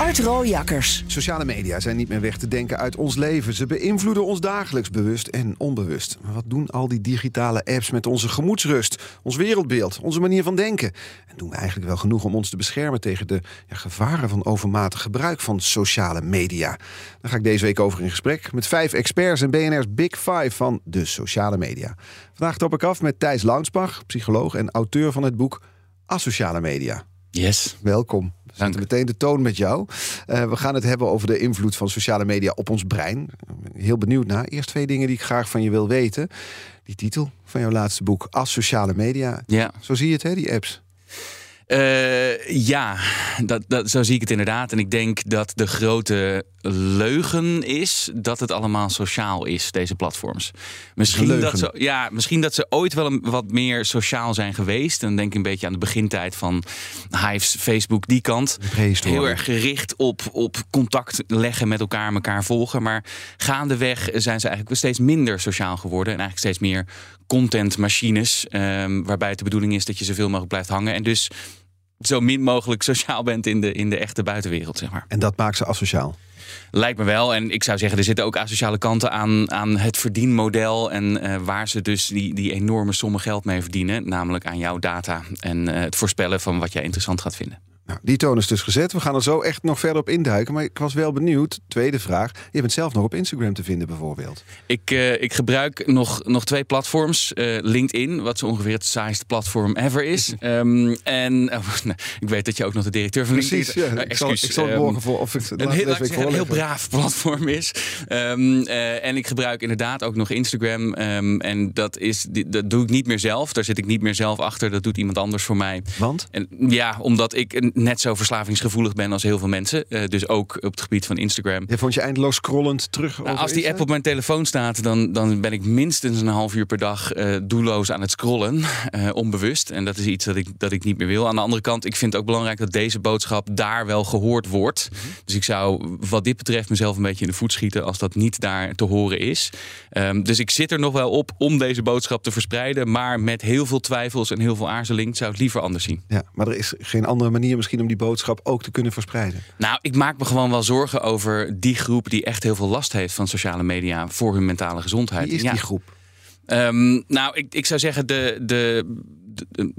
Art Rooijakkers. Sociale media zijn niet meer weg te denken uit ons leven. Ze beïnvloeden ons dagelijks, bewust en onbewust. Maar wat doen al die digitale apps met onze gemoedsrust, ons wereldbeeld, onze manier van denken? En doen we eigenlijk wel genoeg om ons te beschermen tegen de ja, gevaren van overmatig gebruik van sociale media? Daar ga ik deze week over in gesprek met vijf experts en BNR's Big Five van de sociale media. Vandaag top ik af met Thijs Launsbach, psycholoog en auteur van het boek Asociale Media. Yes. Welkom. Zetten meteen de toon met jou. Uh, we gaan het hebben over de invloed van sociale media op ons brein. Heel benieuwd naar. Eerst twee dingen die ik graag van je wil weten. Die titel van jouw laatste boek, Asociale Media. Ja. Zo zie je het, hè, die apps. Uh, ja, dat, dat, zo zie ik het inderdaad. En ik denk dat de grote leugen is dat het allemaal sociaal is, deze platforms. Misschien, dat ze, ja, misschien dat ze ooit wel een, wat meer sociaal zijn geweest. Dan denk ik een beetje aan de begintijd van Hives, Facebook, die kant. Heel erg gericht op, op contact leggen met elkaar, elkaar volgen. Maar gaandeweg zijn ze eigenlijk steeds minder sociaal geworden. En eigenlijk steeds meer contentmachines. Um, waarbij het de bedoeling is dat je zoveel mogelijk blijft hangen. En dus zo min mogelijk sociaal bent in de, in de echte buitenwereld, zeg maar. En dat maakt ze asociaal? Lijkt me wel. En ik zou zeggen, er zitten ook asociale kanten aan, aan het verdienmodel. En uh, waar ze dus die, die enorme sommen geld mee verdienen. Namelijk aan jouw data en uh, het voorspellen van wat jij interessant gaat vinden. Nou, die toon is dus gezet. We gaan er zo echt nog verder op induiken. Maar ik was wel benieuwd. Tweede vraag. Je bent zelf nog op Instagram te vinden bijvoorbeeld. Ik, uh, ik gebruik nog, nog twee platforms. Uh, LinkedIn, wat zo ongeveer het saaiste platform ever is. um, en oh, nou, ik weet dat je ook nog de directeur van Precies, LinkedIn is. Ja, uh, ik, zal, ik zal het morgen voor, of ik een, heel, zeggen, een heel braaf platform is. Um, en ik gebruik inderdaad ook nog Instagram. Um, en dat, is, dat doe ik niet meer zelf. Daar zit ik niet meer zelf achter. Dat doet iemand anders voor mij. Want? En, ja, omdat ik net zo verslavingsgevoelig ben als heel veel mensen. Uh, dus ook op het gebied van Instagram. Je vond je eindeloos scrollend terug nou, Als die app op mijn telefoon staat, dan, dan ben ik minstens een half uur per dag uh, doelloos aan het scrollen. Uh, onbewust. En dat is iets dat ik, dat ik niet meer wil. Aan de andere kant, ik vind het ook belangrijk dat deze boodschap daar wel gehoord wordt. Mm -hmm. Dus ik zou wat dit betreft mezelf een beetje in de voet schieten als dat niet daar te horen is. Um, dus ik zit er nog wel op om deze boodschap te verspreiden. Maar met heel veel twijfels en heel veel aarzeling zou ik het liever anders zien. Ja, maar er is geen andere manier misschien om die boodschap ook te kunnen verspreiden? Nou, ik maak me gewoon wel zorgen over die groep die echt heel veel last heeft van sociale media voor hun mentale gezondheid. Wie is ja. die groep? Um, nou, ik, ik zou zeggen, de, de,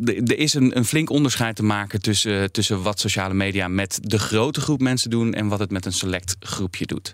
er is een, een flink onderscheid te maken tussen, tussen wat sociale media met de grote groep mensen doen en wat het met een select groepje doet.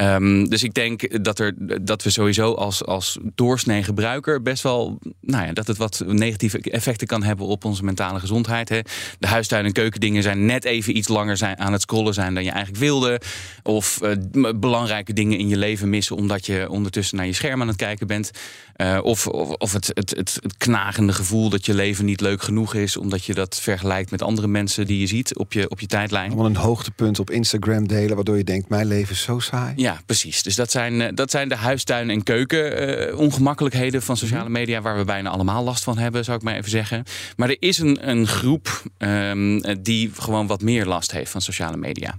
Um, dus ik denk dat, er, dat we sowieso als, als doorsnee gebruiker best wel, nou ja, dat het wat negatieve effecten kan hebben op onze mentale gezondheid. Hè. De huistuin- en keukendingen zijn net even iets langer zijn, aan het scrollen zijn dan je eigenlijk wilde. Of uh, belangrijke dingen in je leven missen omdat je ondertussen naar je scherm aan het kijken bent. Uh, of of, of het, het, het, het knagende gevoel dat je leven niet leuk genoeg is, omdat je dat vergelijkt met andere mensen die je ziet op je, op je tijdlijn. Allemaal een hoogtepunt op Instagram delen, waardoor je denkt: mijn leven is zo saai. Ja, precies. Dus dat zijn, dat zijn de huistuin- en keuken uh, ongemakkelijkheden van sociale media, waar we bijna allemaal last van hebben, zou ik maar even zeggen. Maar er is een, een groep um, die gewoon wat meer last heeft van sociale media.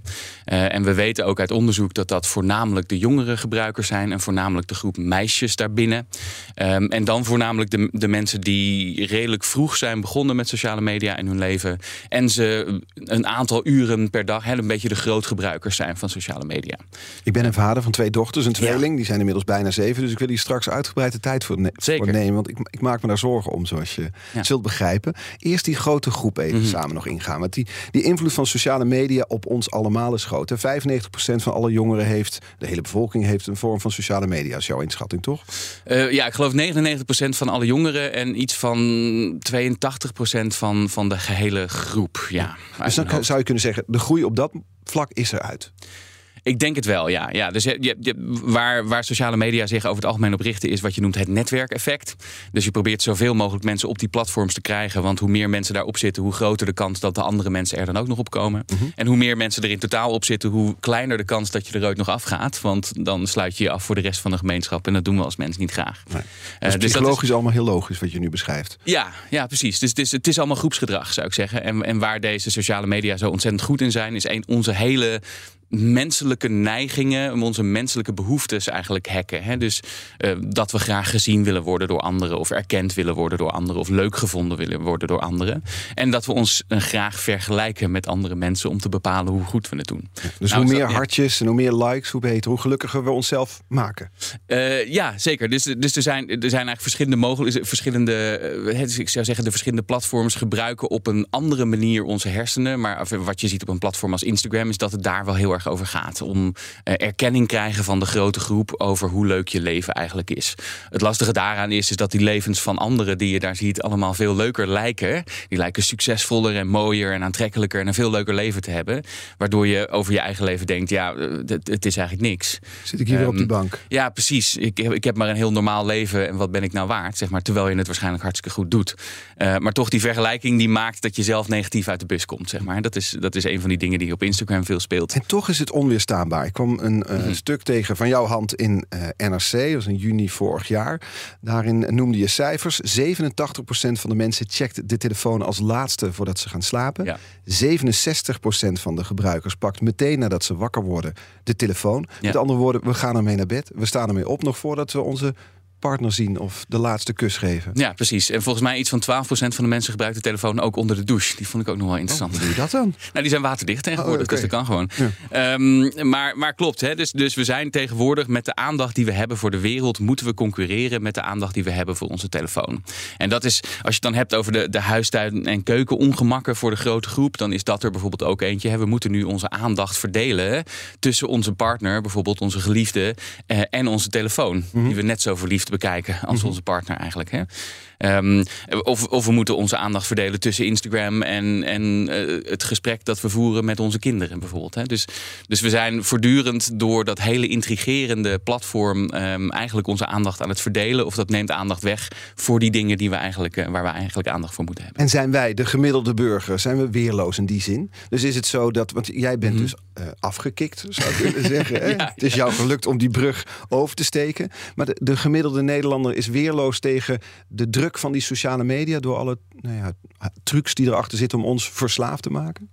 Uh, en we weten ook uit onderzoek dat dat voornamelijk de jongere gebruikers zijn en voornamelijk de groep meisjes daarbinnen. Um, en dan voornamelijk de, de mensen die redelijk vroeg zijn begonnen met sociale media in hun leven. En ze een aantal uren per dag, hè, een beetje de grootgebruikers zijn van sociale media. Ik ben een vader van twee dochters, een tweeling. Ja. Die zijn inmiddels bijna zeven. Dus ik wil hier straks uitgebreid de tijd voor, ne Zeker. voor nemen. Want ik, ik, maak me daar zorgen om, zoals je ja. zult begrijpen. Eerst die grote groep even mm -hmm. samen nog ingaan. Want die, die invloed van sociale media op ons allemaal is groot. 95% van alle jongeren heeft, de hele bevolking heeft een vorm van sociale media. is jouw inschatting, toch? Uh, ja, ik geloof 99% van alle jongeren en iets van 82% van, van de gehele groep. Ja, dus dan zou je kunnen zeggen, de groei op dat vlak is eruit. Ik denk het wel, ja. ja dus je, je, waar, waar sociale media zich over het algemeen op richten, is wat je noemt het netwerkeffect. Dus je probeert zoveel mogelijk mensen op die platforms te krijgen. Want hoe meer mensen daarop zitten, hoe groter de kans dat de andere mensen er dan ook nog op komen. Mhm. En hoe meer mensen er in totaal op zitten, hoe kleiner de kans dat je er ooit nog afgaat. Want dan sluit je je af voor de rest van de gemeenschap. En dat doen we als mensen niet graag. Nee. Eh, Dus psychologisch allemaal heel logisch wat je nu beschrijft. ja, ja, precies. Dus het is, het is allemaal groepsgedrag, zou ik zeggen. En, en waar deze sociale media zo ontzettend goed in zijn, is een, onze hele menselijke neigingen, onze menselijke behoeftes eigenlijk hacken. Hè? Dus eh, dat we graag gezien willen worden door anderen, of erkend willen worden door anderen, of leuk gevonden willen worden door anderen. En dat we ons eh, graag vergelijken met andere mensen om te bepalen hoe goed we het doen. Dus Nou, hoe is meer dat- ja. hartjes en hoe meer likes, hoe beter, hoe gelukkiger we onszelf maken. Eh, ja, zeker. Dus, dus er, zijn, er zijn eigenlijk verschillende mogelijkheden. Verschillende, het is- ik zou zeggen, de verschillende platforms gebruiken op een andere manier onze hersenen. Maar wat je ziet op een platform als Instagram is dat het daar wel heel erg over gaat. Om eh, erkenning krijgen van de grote groep over hoe leuk je leven eigenlijk is. Het lastige daaraan is, is dat die levens van anderen die je daar ziet allemaal veel leuker lijken. Die lijken succesvoller en mooier en aantrekkelijker en een veel leuker leven te hebben. Waardoor je over je eigen leven denkt, ja, eh, het, is eigenlijk niks. Zit ik hier weer op die Ehm, bank? Ja, precies. Ik, heb- ik heb maar een heel normaal leven en wat ben ik nou waard? Zeg maar, terwijl je het waarschijnlijk hartstikke goed doet. Eh, maar toch die vergelijking die maakt dat je zelf negatief uit de bus komt. Zeg maar. dat, is, dat is een van die dingen die op Instagram veel speelt. En toch is het onweerstaanbaar. Ik kwam een eh, Mhm. stuk tegen van jouw hand in eh, NRC, dat was in juni vorig jaar. Daarin noemde je cijfers. 87% van de mensen checkt de telefoon als laatste voordat ze gaan slapen. Ja. 67% van de gebruikers pakt meteen nadat ze wakker worden de telefoon. Ja. Met andere woorden, we gaan ermee naar bed. We staan ermee op nog voordat we onze partner zien of de laatste kus geven. Ja, precies. En volgens mij iets van 12% van de mensen gebruikt de telefoon ook onder de douche. Die vond ik ook nog wel interessant. Hoe doe je dat dan? Nou, die zijn waterdicht tegenwoordig, Oh, dus dat kan gewoon. Ehm, maar, maar klopt, hè? Dus, dus we zijn tegenwoordig met de aandacht die we hebben voor de wereld, moeten we concurreren met de aandacht die we hebben voor onze telefoon. En dat is, als je het dan hebt over de, de huistuin- en keukenongemakken voor de grote groep, dan is dat er bijvoorbeeld ook eentje. Hè? We moeten nu onze aandacht verdelen tussen onze partner, bijvoorbeeld onze geliefde, eh, en onze telefoon. Die we net zo verliefd bekijken als onze partner eigenlijk. Hè? Ehm, of, of we moeten onze aandacht verdelen tussen Instagram en, en eh, het gesprek dat we voeren met onze kinderen bijvoorbeeld. Hè. Dus, dus we zijn voortdurend door dat hele intrigerende platform ehm, eigenlijk onze aandacht aan het verdelen. Of dat neemt aandacht weg voor die dingen die we eigenlijk, eh, waar we eigenlijk aandacht voor moeten hebben. En zijn wij, de gemiddelde burger, zijn we weerloos in die zin? Dus is het zo dat, want jij bent Mhm. dus eh, afgekikt, zou ik willen zeggen. Hè? Het is jou gelukt om die brug over te steken. Maar de, de gemiddelde Nederlander is weerloos tegen de druk van die sociale media... door alle nou ja, trucs die erachter zitten om ons verslaafd te maken?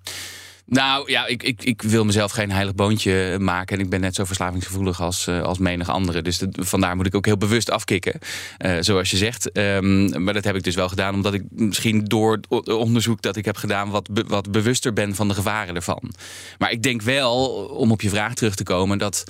Nou ja, ik, ik, ik wil mezelf geen heilig boontje maken. En ik ben net zo verslavingsgevoelig als, eh, als menig andere. Dus vandaar moet ik ook heel bewust afkicken. eh, zoals je zegt. Ehm, maar dat heb ik dus wel gedaan. Omdat ik misschien door onderzoek dat ik heb gedaan. Wat, wat bewuster ben van de gevaren ervan. Maar ik denk wel, om op je vraag terug te komen. dat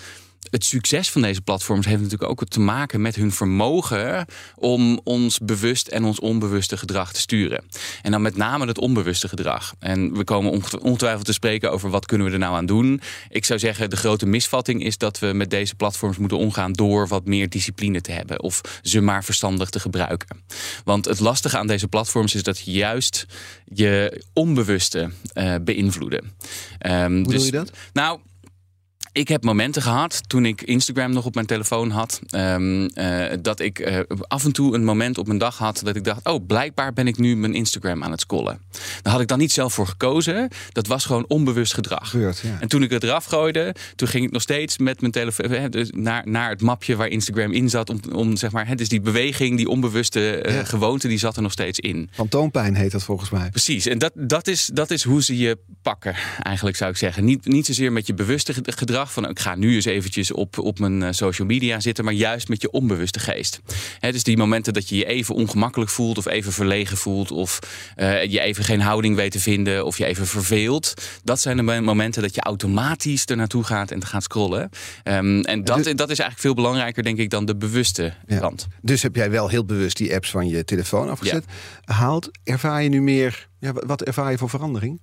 het succes van deze platforms heeft natuurlijk ook te maken met hun vermogen om ons bewust en ons onbewuste gedrag te sturen. En dan met name het onbewuste gedrag. En we komen onget- ongetwijfeld te spreken over wat kunnen we er nou aan doen. Ik zou zeggen, de grote misvatting is dat we met deze platforms moeten omgaan door wat meer discipline te hebben of ze maar verstandig te gebruiken. Want het lastige aan deze platforms is dat juist je onbewuste eh, beïnvloeden. Ehm, Hoe doe je dat? Nou, ik heb momenten gehad toen ik Instagram nog op mijn telefoon had. ehm, eh, dat ik eh, af en toe een moment op mijn dag had dat ik dacht: Oh, blijkbaar ben ik nu mijn Instagram aan het scrollen. Daar had ik dan niet zelf voor gekozen. Dat was gewoon onbewust gedrag. Gebeurt, ja. En toen ik het eraf gooide, toen ging ik nog steeds met mijn telefoon hè, dus naar, naar het mapje waar Instagram in zat. Om, om zeg maar, hè, dus die beweging, die onbewuste eh, Ja. gewoonte, die zat er nog steeds in. Fantoompijn heet dat volgens mij. Precies, en dat, dat, is, dat is hoe ze je pakken, eigenlijk zou ik zeggen. Niet, niet zozeer met je bewuste ged- van ik ga nu eens eventjes op, op mijn eh, social media zitten, maar juist met je onbewuste geest. Hè, dus die momenten dat je je even ongemakkelijk voelt, of even verlegen voelt, of eh, je even geen houding weet te vinden, of je even verveelt. Dat zijn de mo- momenten dat je automatisch er naartoe gaat en te gaat scrollen. Ehm, en dat, dus- dat is eigenlijk veel belangrijker, denk ik, dan de bewuste Ja. kant. Dus heb jij wel heel bewust die apps van je telefoon afgezet. Haalt, ervaar je nu meer... Ja, wa- wat ervaar je voor verandering?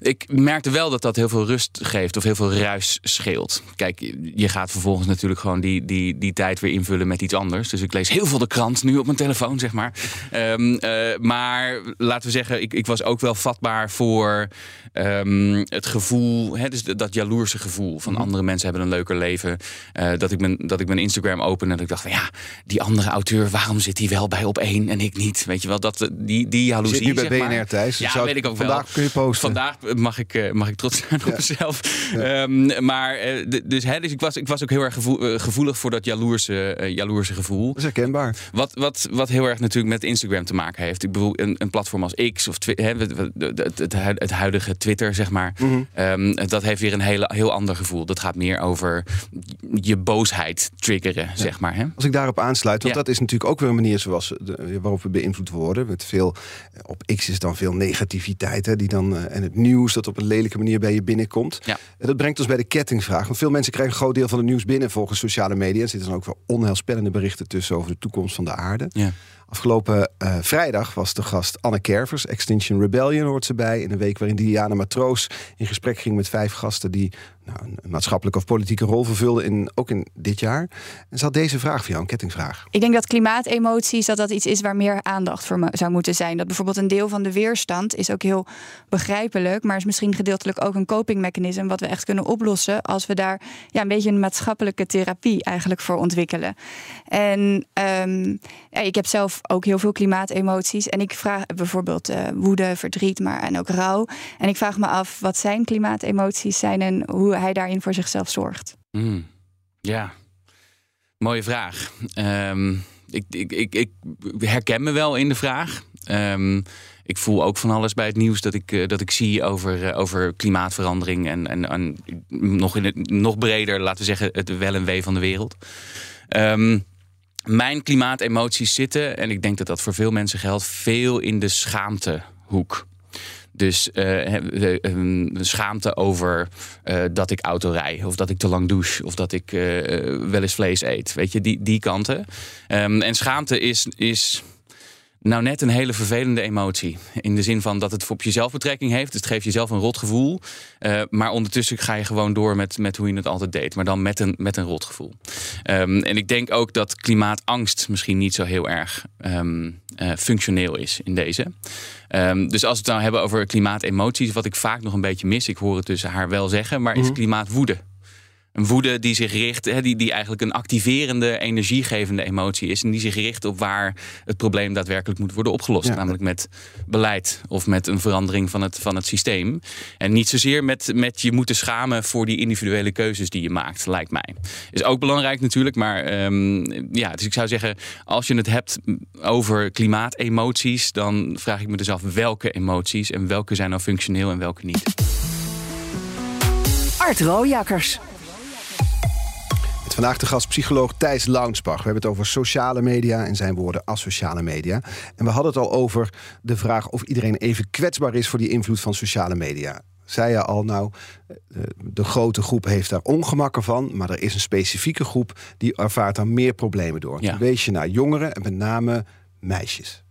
Ik merkte wel dat dat heel veel rust geeft of heel veel ruis scheelt. Kijk, je gaat vervolgens natuurlijk gewoon die, die, die tijd weer invullen met iets anders. Dus ik lees heel veel de krant nu op mijn telefoon, zeg maar. Ehm, eh, maar laten we zeggen, ik, ik was ook wel vatbaar voor ehm, het gevoel, hè, dus dat jaloerse gevoel van Mhm. andere mensen hebben een leuker leven. Eh, dat, ik mijn, dat ik mijn Instagram open en dat ik dacht van ja, die andere auteur, waarom zit hij wel bij op één en ik niet? Weet je wel, dat, die, die jaloezie. zit nu bij. BNR Thijs. Ja, Zou- weet ik ook wel. Vandaag kun je posten. Vandaag mag ik, eh, mag ik trots zijn op mezelf. Ehm, maar eh, dus, hè, dus ik, was, ik was ook heel erg gevoel- eh, gevoelig voor dat jaloerse, jaloerse gevoel. Dat is herkenbaar. Wat, wat, wat heel erg natuurlijk met Instagram te maken heeft. Ik bedoel, een, een platform als X of Twi- hè, het, het, het, het hu- het huidige Twitter, zeg maar. Mhm. ehm, dat heeft weer een hele, heel ander gevoel. Dat gaat meer over je boosheid triggeren, zeg maar. Hè? Als ik daarop aansluit, want dat is natuurlijk ook weer een manier zoals de, waarop we beïnvloed worden. Met veel, op X is dan veel negativiteit hè, die dan, en het nieuws dat op een lelijke manier bij je binnenkomt. Ja. En dat brengt ons bij de kettingvraag. Want veel mensen krijgen een groot deel van het nieuws binnen volgens sociale media. Er zitten dan ook wel onheilspellende berichten tussen over de toekomst van de aarde. Ja. Afgelopen eh, vrijdag was de gast Anne Kervers. Extinction Rebellion hoort ze bij. In een week waarin Diana Matroos in gesprek ging met vijf gasten die nou, een maatschappelijke of politieke rol vervulden, in, ook in dit jaar. En ze had deze vraag voor jou, een kettingvraag. Ik denk dat klimaatemoties dat dat iets is waar meer aandacht voor zou moeten zijn. Dat bijvoorbeeld een deel van de weerstand is ook heel begrijpelijk, maar is misschien gedeeltelijk ook een copingmechanisme wat we echt kunnen oplossen als we daar ja, een beetje een maatschappelijke therapie eigenlijk voor ontwikkelen. En ehm, ik heb zelf ook heel veel klimaatemoties en ik vraag bijvoorbeeld eh, woede, verdriet, maar en ook rouw. En ik vraag me af wat zijn klimaatemoties zijn en hoe hij daarin voor zichzelf zorgt. Hmm. Ja, mooie vraag. Ehm, ik, ik, ik, ik herken me wel in de vraag. Ehm, ik voel ook van alles bij het nieuws dat ik, eh, dat ik zie over, eh, over klimaatverandering en, en, en nog, in het, nog breder, laten we zeggen, het wel en wee van de wereld. Ehm, mijn klimaatemoties zitten, en ik denk dat dat voor veel mensen geldt, veel in de schaamtehoek. Dus een schaamte over eh, dat ik auto rij, of dat ik te lang douche, of dat ik eh, wel eens vlees eet. Weet je, die, die kanten. Ehm, en schaamte is, is nou net een hele vervelende emotie. In de zin van dat het op jezelf betrekking heeft. Het geeft jezelf een rotgevoel. Eh, maar ondertussen ga je gewoon door met, met hoe je het altijd deed. Maar dan met een, met een rotgevoel. Ehm, en ik denk ook dat klimaatangst misschien niet zo heel erg ehm, eh, functioneel is in deze. Ehm, dus als we het nou hebben over klimaatemoties, wat ik vaak nog een beetje mis, ik hoor het tussen haar wel zeggen, maar is klimaatwoede. Een woede die zich richt, hè, die, die eigenlijk een activerende, energiegevende emotie is. En die zich richt op waar het probleem daadwerkelijk moet worden opgelost. Ja. Namelijk met beleid of met een verandering van het, van het systeem. En niet zozeer met, met je moeten schamen voor die individuele keuzes die je maakt, lijkt mij. Is ook belangrijk natuurlijk, maar ehm, ja, dus ik zou zeggen, als je het hebt over klimaatemoties, dan vraag ik me dus af welke emoties en welke zijn nou functioneel en welke niet. Art Rojakkers. Met vandaag de gast psycholoog Thijs Launsbach. We hebben het over sociale media en zijn woorden asociale media. En we hadden het al over de vraag of iedereen even kwetsbaar is voor die invloed van sociale media. Zei je al, nou, eh, de grote groep heeft daar ongemakken van, maar er is een specifieke groep die ervaart daar meer problemen door. Ja. Dan wees je naar jongeren en met name meisjes.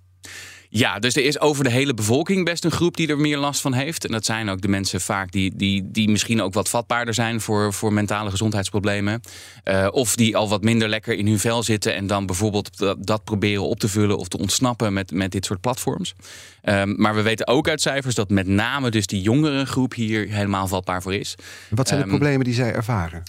Ja, dus er is over de hele bevolking best een groep die er meer last van heeft. En dat zijn ook de mensen vaak die, die, die misschien ook wat vatbaarder zijn voor, voor mentale gezondheidsproblemen. Eh, of die al wat minder lekker in hun vel zitten en dan bijvoorbeeld dat, dat proberen op te vullen of te ontsnappen met, met dit soort platforms. Ehm, maar we weten ook uit cijfers dat met name dus die jongere groep hier helemaal vatbaar voor is. Wat zijn de Ehm, problemen die zij ervaren?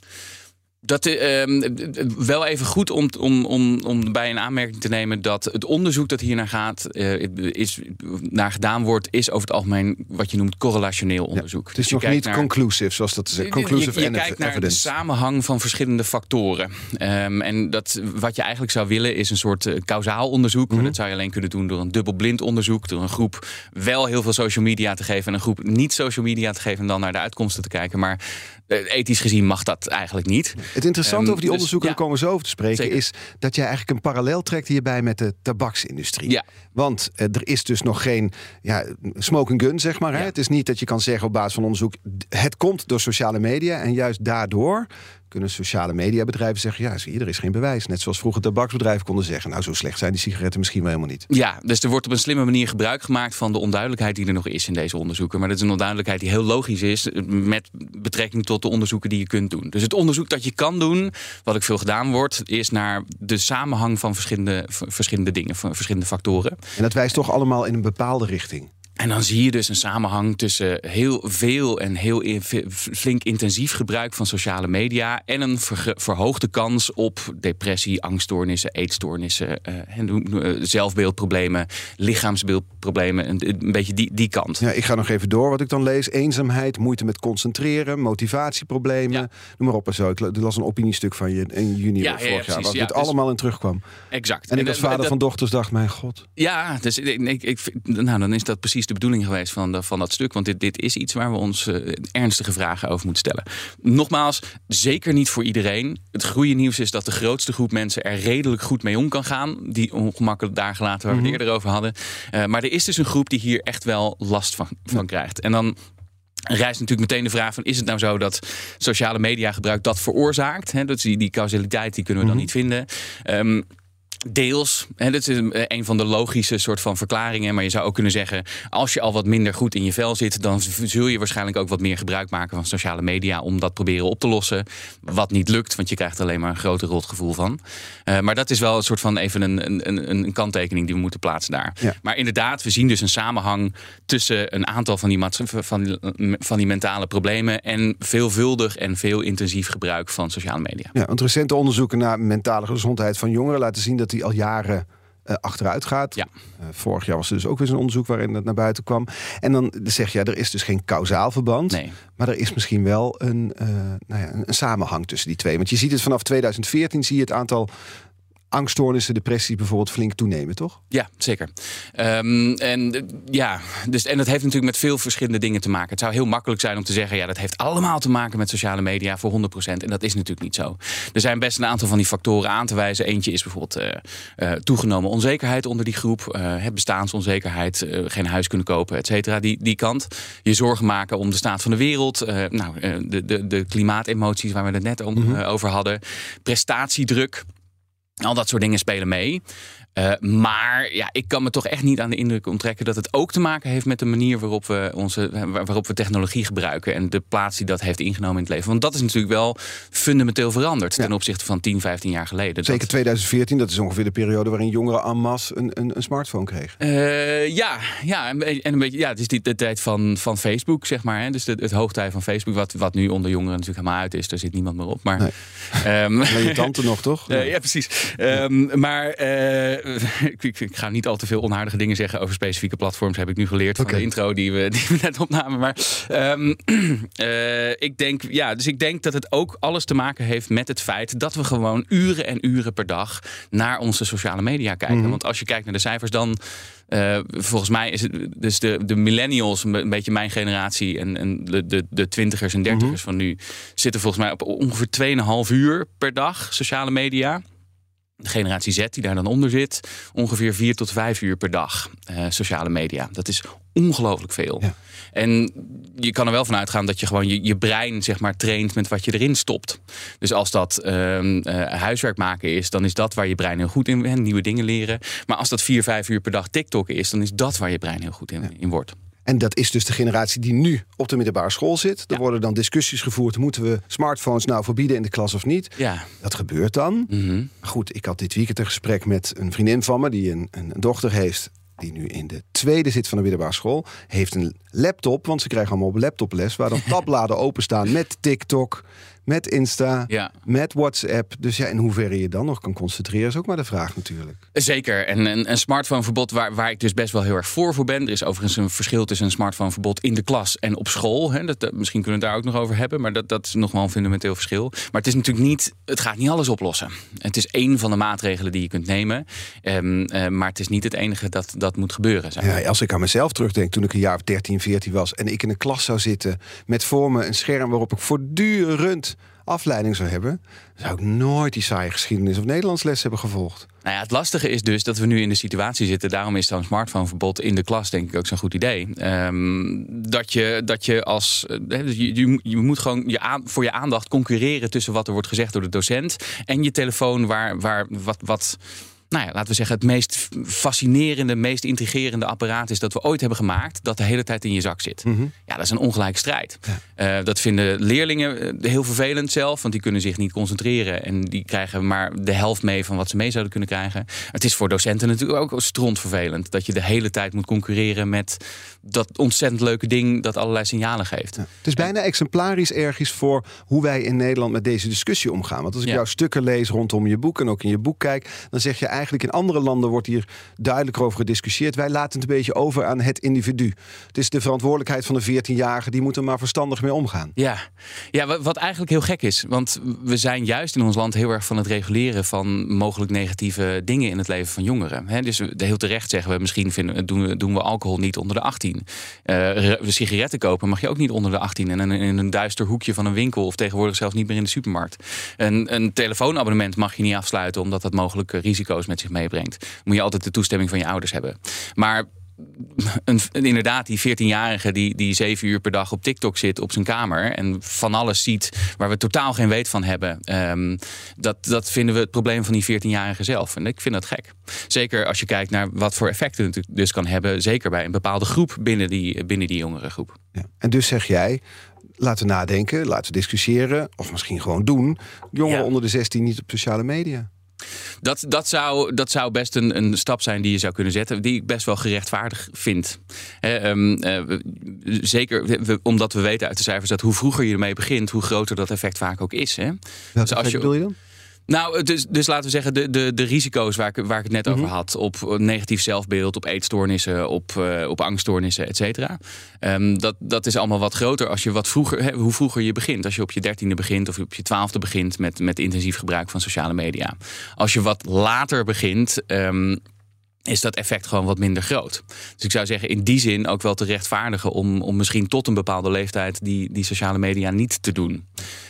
Dat eh, ehm, wel even goed om, om, om, om bij een aanmerking te nemen dat het onderzoek dat hier naar gaat, eh, is, naar gedaan wordt, is over het algemeen wat je noemt correlationeel onderzoek. Het is Dus nog niet naar- conclusive, zoals dat ze Conclusive je, je kijkt naar de samenhang van verschillende factoren. Ehm, en dat, wat je eigenlijk zou willen is een soort kausaal onderzoek. Mhm. Maar dat zou je alleen kunnen doen door een dubbelblind onderzoek. Door een groep wel heel veel social media te geven en een groep niet social media te geven. En dan naar de uitkomsten te kijken. Maar ethisch gezien mag dat eigenlijk niet. Het interessante Ehm, over die dus, onderzoeken, ja. daar komen we zo over te spreken, Zeker. is dat jij eigenlijk een parallel trekt hierbij met de tabaksindustrie. Ja. Want eh, er is dus nog geen ja, smoking gun, zeg maar. Hè? Het is niet dat je kan zeggen op basis van onderzoek, het komt door sociale media en juist daardoor kunnen sociale mediabedrijven zeggen... ja, zie je, er is geen bewijs. Net zoals vroeger tabaksbedrijven konden zeggen... nou, zo slecht zijn die sigaretten misschien wel helemaal niet. Ja, dus er wordt op een slimme manier gebruik gemaakt van de onduidelijkheid die er nog is in deze onderzoeken. Maar dat is een onduidelijkheid die heel logisch is met betrekking tot de onderzoeken die je kunt doen. Dus het onderzoek dat je kan doen, wat ook veel gedaan wordt, is naar de samenhang van verschillende, verschillende dingen, van verschillende factoren. En dat wijst toch allemaal in een bepaalde richting. En dan zie je dus een samenhang tussen heel veel en heel flink intensief gebruik van sociale media en een verhoogde kans op depressie, angststoornissen, eetstoornissen, uh, zelfbeeldproblemen, lichaamsbeeldproblemen. Een, beetje die, die kant. Ja, ik ga nog even door wat ik dan lees. Eenzaamheid, moeite met concentreren, motivatieproblemen, noem maar op en zo. Ik las een opiniestuk van je in juni ja, vorig jaar, waar het dus allemaal in terugkwam. Exact. En ik als vader van dochters dacht, mijn god. Ja, dus ik, ik, nou, dan is dat precies de bedoeling geweest van, van dat stuk. Want dit, dit is iets waar we ons uh, ernstige vragen over moeten stellen. Nogmaals, zeker niet voor iedereen. Het goede nieuws is dat de grootste groep mensen er redelijk goed mee om kan gaan. Die ongemakkelijk daar gelaten waar we het mhm. eerder over hadden. Uh, maar er is dus een groep die hier echt wel last van, van krijgt. En dan rijst natuurlijk meteen de vraag van... is het nou zo dat sociale media gebruik dat veroorzaakt? He, dat die, die causaliteit die kunnen we dan mhm. niet vinden. Um, Deels. Hè, dat is een van de logische soort van verklaringen. Maar je zou ook kunnen zeggen: als je al wat minder goed in je vel zit, dan zul je waarschijnlijk ook wat meer gebruik maken van sociale media om dat proberen op te lossen. Wat niet lukt, want je krijgt er alleen maar een groter rotgevoel van. Uh, maar dat is wel een soort van even een, een, een kanttekening die we moeten plaatsen daar. Maar inderdaad, we zien dus een samenhang tussen een aantal van die, van, van die mentale problemen en veelvuldig en veel intensief gebruik van sociale media. Ja, want recente onderzoeken naar mentale gezondheid van jongeren laten zien dat die al jaren uh, achteruit gaat. Ja. Uh, vorig jaar was er dus ook weer zo'n onderzoek waarin dat naar buiten kwam. En dan zeg je, ja, er is dus geen kausaal verband. Nee. Maar er is misschien wel een, uh, nou ja, een, een, samenhang tussen die twee. Want je ziet het vanaf 2014, zie je het aantal angststoornissen, depressie bijvoorbeeld flink toenemen, toch? Ja, zeker. Um, en, ja, dus, en dat heeft natuurlijk met veel verschillende dingen te maken. Het zou heel makkelijk zijn om te zeggen... ja, dat heeft allemaal te maken met sociale media voor 100%. En dat is natuurlijk niet zo. Er zijn best een aantal van die factoren aan te wijzen. Eentje is bijvoorbeeld uh, uh, toegenomen onzekerheid onder die groep. Uh, bestaansonzekerheid, geen huis kunnen kopen, et cetera. Die, die kant. Je zorgen maken om de staat van de wereld. nou, de, de, de klimaatemoties waar we het net om, mm -hmm. over hadden. Prestatiedruk. Al dat soort dingen spelen mee. Uh, maar ja, ik kan me toch echt niet aan de indruk onttrekken dat het ook te maken heeft met de manier waarop we, onze, waarop we technologie gebruiken en de plaats die dat heeft ingenomen in het leven. Want dat is natuurlijk wel fundamenteel veranderd ten opzichte van 10, 15 jaar geleden. Zeker 2014, dat is ongeveer de periode waarin jongeren en masse een, een, een, smartphone kregen. Uh, ja, ja, en een beetje, ja, het is die, de tijd van, van Facebook, zeg maar. Hè? Dus de, het hoogtij van Facebook, wat, wat nu onder jongeren natuurlijk helemaal uit is. Daar zit niemand meer op. Maar, nee. um, je tante nog, toch? Uh, ja, precies. Um, maar ik, ik, ga niet al te veel onaardige dingen zeggen over specifieke platforms. Heb ik nu geleerd van de intro die we, die we net opnamen. Maar um, uh, ik denk, ja, dus ik denk dat het ook alles te maken heeft met het feit dat we gewoon uren en uren per dag naar onze sociale media kijken. Mm -hmm. Want als je kijkt naar de cijfers, dan uh, volgens mij is het dus de, de millennials, een beetje mijn generatie, en, en de, de, de twintigers en dertigers mm -hmm. van nu, zitten volgens mij op ongeveer 2,5 uur per dag sociale media de generatie Z die daar dan onder zit, ongeveer vier tot vijf uur per dag uh, sociale media. Dat is ongelooflijk veel. Ja. En je kan er wel van uitgaan dat je gewoon je, je brein zeg maar traint met wat je erin stopt. Dus als dat uh, uh, huiswerk maken is, dan is dat waar je brein heel goed in bent, nieuwe dingen leren. Maar als dat vier, vijf uur per dag TikTok is, dan is dat waar je brein heel goed in, ja. in wordt. En dat is dus de generatie die nu op de middelbare school zit. Er ja. worden dan discussies gevoerd. Moeten we smartphones nou verbieden in de klas of niet? Ja. Dat gebeurt dan. Mm -hmm. Goed, ik had dit weekend een gesprek met een vriendin van me... die een, een dochter heeft die nu in de tweede zit van de middelbare school... heeft een laptop, want ze krijgen allemaal op laptoples... waar dan tabbladen openstaan met TikTok met Insta, ja. met WhatsApp. Dus ja, in hoeverre je dan nog kan concentreren, is ook maar de vraag natuurlijk. Zeker. En een, een smartphoneverbod waar, waar ik dus best wel heel erg voor voor ben. Er is overigens een verschil tussen een smartphoneverbod in de klas en op school. Hè. Dat, dat, misschien kunnen we het daar ook nog over hebben, maar dat, dat is nog wel een fundamenteel verschil. Maar het is natuurlijk niet, het gaat niet alles oplossen. Het is één van de maatregelen die je kunt nemen. Um, uh, maar het is niet het enige dat, dat moet gebeuren. Zeg ja, als ik aan mezelf terugdenk, toen ik een jaar of 13, 14 was en ik in een klas zou zitten met voor me een scherm waarop ik voortdurend afleiding zou hebben, zou ik nooit die saaie geschiedenis of Nederlands les hebben gevolgd. Nou ja, het lastige is dus dat we nu in de situatie zitten. Daarom is zo'n smartphoneverbod in de klas denk ik ook zo'n goed idee. Ehm, dat, je, dat je als. eh, dus je, je, je moet gewoon je aan, voor je aandacht concurreren tussen wat er wordt gezegd door de docent en je telefoon, waar, waar wat. wat nou ja, laten we zeggen, het meest fascinerende, meest intrigerende apparaat is dat we ooit hebben gemaakt, dat de hele tijd in je zak zit. Ja, dat is een ongelijke strijd. Eh, dat vinden leerlingen eh, heel vervelend zelf, want die kunnen zich niet concentreren en die krijgen maar de helft mee van wat ze mee zouden kunnen krijgen. Het is voor docenten natuurlijk ook strontvervelend dat je de hele tijd moet concurreren met dat ontzettend leuke ding dat allerlei signalen geeft. Het is bijna exemplarisch ergens voor hoe wij in Nederland met deze discussie omgaan. Want als ik Ja. jouw stukken lees rondom je boek en ook in je boek kijk, dan zeg je eigenlijk in andere landen wordt hier duidelijker over gediscussieerd. Wij laten het een beetje over aan het individu. Het is de verantwoordelijkheid van de 14-jarige, die moet er maar verstandig mee omgaan. Ja, ja wa- wat eigenlijk heel gek is. Want we zijn juist in ons land heel erg van het reguleren van mogelijk negatieve dingen in het leven van jongeren. Hè, dus heel terecht zeggen we, misschien vinden, doen, we, doen we alcohol niet onder de 18. Eh, re- sigaretten kopen mag je ook niet onder de 18. En in, een- in een duister hoekje van een winkel of tegenwoordig zelfs niet meer in de supermarkt. Een, een telefoonabonnement mag je niet afsluiten omdat dat mogelijk eh, risico's met zich meebrengt. Moet je altijd de toestemming van je ouders hebben. Maar een, een- inderdaad, die 14-jarige die, die zeven uur per dag op TikTok zit op zijn kamer en van alles ziet waar we totaal geen weet van hebben. ehm, dat, dat vinden we het probleem van die 14-jarige zelf. En ik vind dat gek. Zeker als je kijkt naar wat voor effecten het dus kan hebben. Zeker bij een bepaalde groep binnen die, binnen die jongere groep. Ja. En dus zeg jij, laten we nadenken, laten we discussiëren, of misschien gewoon doen. Jongeren Ja. onder de 16 niet op sociale media. Dat, dat, zou, dat zou best een, een stap zijn die je zou kunnen zetten, die ik best wel gerechtvaardig vind. Ehm, eh, zeker we- omdat we weten uit de cijfers dat hoe vroeger je ermee begint, hoe groter dat effect vaak ook is. Hè? Wat als je- bedoel je dan? Nou, dus, dus laten we zeggen, de, de, de risico's waar ik, waar ik het net over had. Op eh, negatief zelfbeeld, op eetstoornissen, op, eh, op angststoornissen, et cetera. Ehm, dat, dat is allemaal wat groter als je wat vroeger, hè, hoe vroeger je begint. Als je op je dertiende begint of op je twaalfde begint met, met intensief gebruik van sociale media. Als je wat later begint. ehm, is dat effect gewoon wat minder groot. Dus ik zou zeggen, in die zin ook wel te rechtvaardigen om, om misschien tot een bepaalde leeftijd die, die sociale media niet te doen.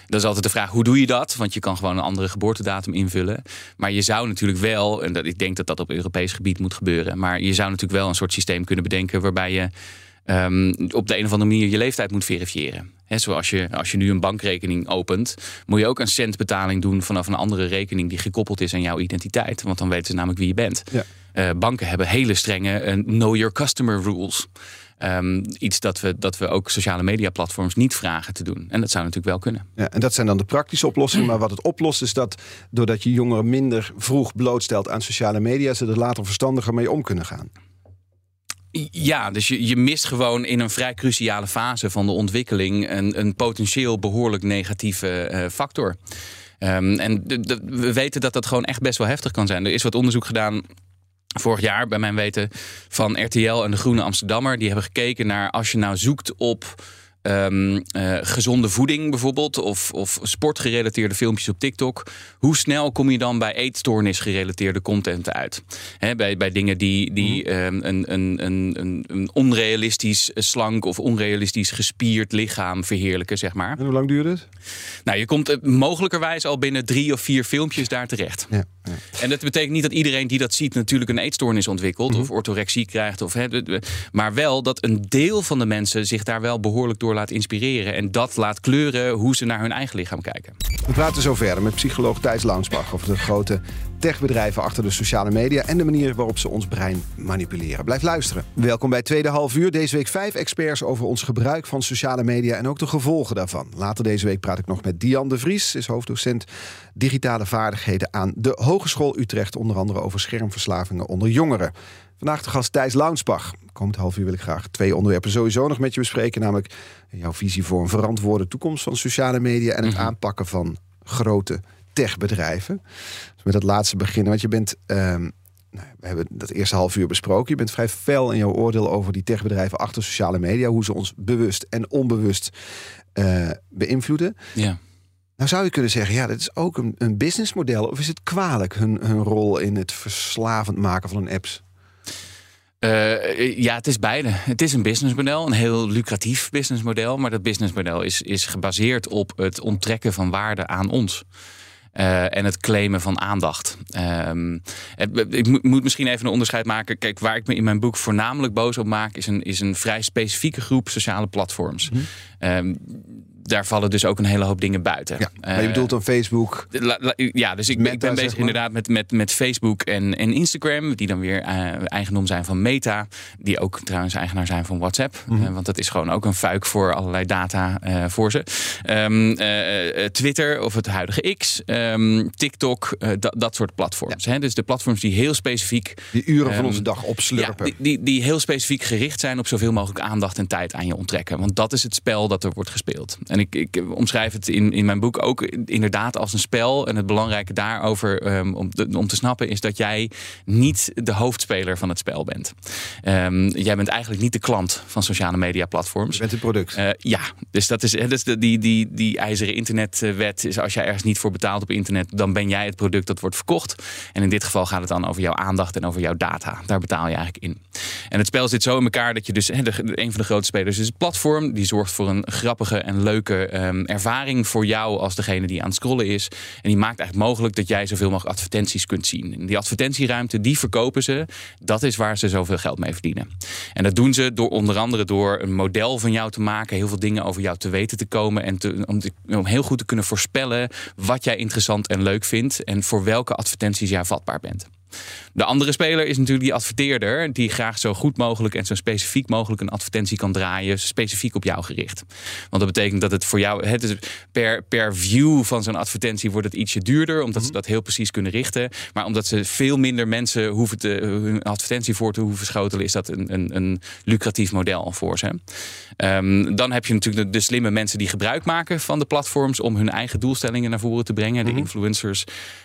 Dat is altijd de vraag, hoe doe je dat? Want je kan gewoon een andere geboortedatum invullen. Maar je zou natuurlijk wel, en dat, ik denk dat dat op Europees gebied moet gebeuren, maar je zou natuurlijk wel een soort systeem kunnen bedenken waarbij je ehm, op de een of andere manier je leeftijd moet verifiëren. Zoals je, als je nu een bankrekening opent, moet je ook een centbetaling doen vanaf een andere rekening die gekoppeld is aan jouw identiteit. Want dan weten ze namelijk wie je bent. Ja. Eh, banken hebben hele strenge eh, know your customer rules. Ehm, iets dat we, dat we ook sociale media platforms niet vragen te doen. En dat zou natuurlijk wel kunnen. Ja, en dat zijn dan de praktische oplossingen. Maar wat het oplost is dat doordat je jongeren minder vroeg blootstelt aan sociale media, ze er later verstandiger mee om kunnen gaan. Ja, dus je, je mist gewoon in een vrij cruciale fase van de ontwikkeling een, een potentieel behoorlijk negatieve eh, factor. Ehm, en we weten dat dat gewoon echt best wel heftig kan zijn. Er is wat onderzoek gedaan vorig jaar, bij mijn weten, van RTL en de Groene Amsterdammer. Die hebben gekeken naar als je nou zoekt op ehm, eh, gezonde voeding bijvoorbeeld, of, of sportgerelateerde filmpjes op TikTok. Hoe snel kom je dan bij eetstoornis gerelateerde content uit? Hè, bij, bij dingen die, die ehm, een, een, een, een, een onrealistisch slank of onrealistisch gespierd lichaam verheerlijken, zeg maar. En hoe lang duurt het? Nou, je komt eh, mogelijkerwijs al binnen drie of vier filmpjes daar terecht. Ja, ja. En dat betekent niet dat iedereen die dat ziet natuurlijk een eetstoornis ontwikkelt of orthorexie krijgt. Of, maar wel dat een deel van de mensen zich daar wel behoorlijk door laat inspireren. En dat laat kleuren hoe ze naar hun eigen lichaam kijken. We praten zo verder met psycholoog Thijs Launsbach over de grote techbedrijven achter de sociale media en de manier waarop ze ons brein manipuleren. Blijf luisteren. Welkom bij Tweede Half Uur. Deze week vijf experts over ons gebruik van sociale media en ook de gevolgen daarvan. Later deze week praat ik nog met Diane de Vries, is hoofddocent digitale vaardigheden aan de Hogeschool Utrecht, onder andere over schermverslavingen onder jongeren. Vandaag de gast Thijs Launsbach. Komend half uur wil ik graag twee onderwerpen sowieso nog met je bespreken. Namelijk jouw visie voor een verantwoorde toekomst van sociale media en het aanpakken van grote techbedrijven. Dus met dat laatste beginnen, want je bent, ehm, nou, we hebben dat eerste half uur besproken. Je bent vrij fel in jouw oordeel over die techbedrijven achter sociale media, hoe ze ons bewust en onbewust eh, beïnvloeden. Ja. Nou zou je kunnen zeggen, ja, dat is ook een, een businessmodel. Of is het kwalijk hun, hun rol in het verslavend maken van hun apps? Uh, ja, het is beide. Het is een businessmodel, een heel lucratief businessmodel. Maar dat businessmodel is, is gebaseerd op het onttrekken van waarde aan ons. Uh, en het claimen van aandacht. Um, ik moet misschien even een onderscheid maken. Kijk, waar ik me in mijn boek voornamelijk boos op maak, is een, is een vrij specifieke groep sociale platforms. Mm -hmm. Daar vallen dus ook een hele hoop dingen buiten. Ja, maar je bedoelt dan Facebook? ja, dus ik, Meta, ik ben bezig inderdaad met, met, met Facebook en, en Instagram, die dan weer uh, eigendom zijn van Meta, die ook trouwens eigenaar zijn van WhatsApp, mm -hmm. uh, want dat is gewoon ook een fuik voor allerlei data uh, voor ze. Um, Twitter of het huidige X, um, TikTok, dat, dat soort platforms. Ja. Hè? Dus de platforms die heel specifiek... Die uren um, van onze dag opslurpen. Ja, die, die, die heel specifiek gericht zijn op zoveel mogelijk aandacht en tijd aan je onttrekken. Want dat is het spel dat er wordt gespeeld. En ik, ik omschrijf het in, in mijn boek ook inderdaad als een spel. En het belangrijke daarover um, om, te, om te snappen is dat jij niet de hoofdspeler van het spel bent. Um, jij bent eigenlijk niet de klant van sociale media platforms. Je bent het product. Uh, ja, dus dat is, dus de, die, die, die ijzeren internetwet is als jij ergens niet voor betaalt op internet, dan ben jij het product dat wordt verkocht. En in dit geval gaat het dan over jouw aandacht en over jouw data. Daar betaal je eigenlijk in. En het spel zit zo in elkaar dat je dus, he, de, een van de grote spelers is het platform. Die zorgt voor een grappige en leuke um, ervaring voor jou als degene die aan het scrollen is. En die maakt eigenlijk mogelijk dat jij zoveel mogelijk advertenties kunt zien. En die advertentieruimte, die verkopen ze. Dat is waar ze zoveel geld mee verdienen. En dat doen ze door onder andere door een model van jou te maken, heel veel dingen over jou te weten te komen en om, om heel goed te kunnen voorspellen wat jij interessant en leuk vindt en voor welke advertenties jij vatbaar bent. De andere speler is natuurlijk die adverteerder, die graag zo goed mogelijk en zo specifiek mogelijk een advertentie kan draaien, specifiek op jou gericht. Want dat betekent dat het voor jou, het is per, per view van zo'n advertentie wordt het ietsje duurder, omdat ze mhm. dat heel precies kunnen richten. Maar omdat ze veel minder mensen hoeven te, hun advertentie voor te hoeven schotelen, is dat een, een, een lucratief model voor ze. Um, dan heb je natuurlijk de, de, slimme mensen die gebruik maken van de platforms om hun eigen doelstellingen naar voren te brengen. De mhm. influencers,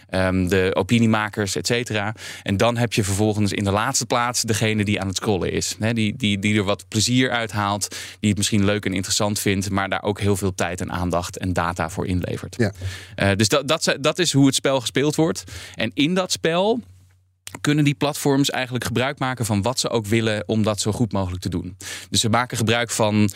um, de opiniemakers, et cetera. En dan heb je vervolgens in de laatste plaats degene die aan het scrollen is. Hè, die, die, die er wat plezier uit haalt, die het misschien leuk en interessant vindt, maar daar ook heel veel tijd en aandacht en data voor inlevert. Ja. Uh, dus dat, dat, dat is hoe het spel gespeeld wordt. En in dat spel kunnen die platforms eigenlijk gebruik maken van wat ze ook willen om dat zo goed mogelijk te doen. Dus ze maken gebruik van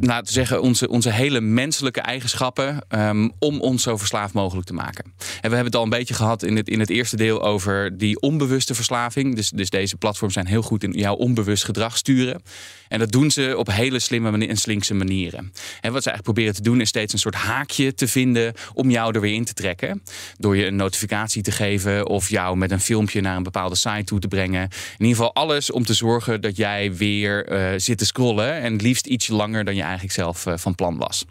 nou, te zeggen, onze, onze hele menselijke eigenschappen um, om ons zo verslaafd mogelijk te maken. En we hebben het al een beetje gehad in het, in het eerste deel over die onbewuste verslaving. Dus, dus deze platforms zijn heel goed in jouw onbewust gedrag sturen. En dat doen ze op hele slimme en slinkse manieren. En wat ze eigenlijk proberen te doen is steeds een soort haakje te vinden om jou er weer in te trekken. Door je een notificatie te geven of jou met een filmpje naar een bepaalde site toe te brengen. In ieder geval alles om te zorgen dat jij weer uh, zit te scrollen en liefst iets langer dan je eigenlijk zelf uh, van plan was.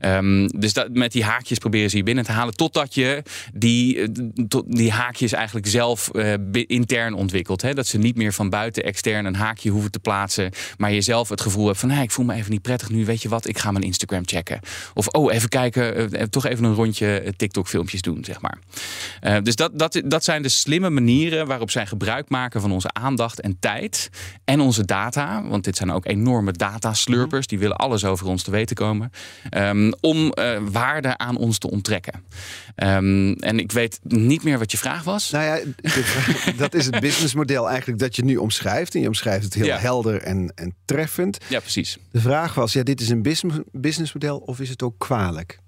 Um, dus dat, met die haakjes proberen ze je binnen te halen. Totdat je die, eh, tot, die haakjes eigenlijk zelf uh, intern ontwikkelt. Hè? Dat ze niet meer van buiten extern een haakje hoeven te plaatsen. Maar je zelf het gevoel hebt van hey, ik voel me even niet prettig nu. Weet je wat, ik ga mijn Instagram checken. Of oh, even kijken, uh, toch even een rondje TikTok filmpjes doen, zeg maar. Uh, dus dat, dat, dat zijn de slimme manieren waarop zij gebruik maken van onze aandacht en tijd. En onze data. Want dit zijn ook enorme data slurpers. Die willen alles over ons te weten komen. Um, om uh, waarde aan ons te onttrekken. Um, en ik weet niet meer wat je vraag was. Nou ja, dat is het businessmodel eigenlijk dat je nu omschrijft. En je omschrijft het heel ja. helder en, en treffend. Ja, precies. De vraag was, ja, dit is een businessmodel of is het ook kwalijk?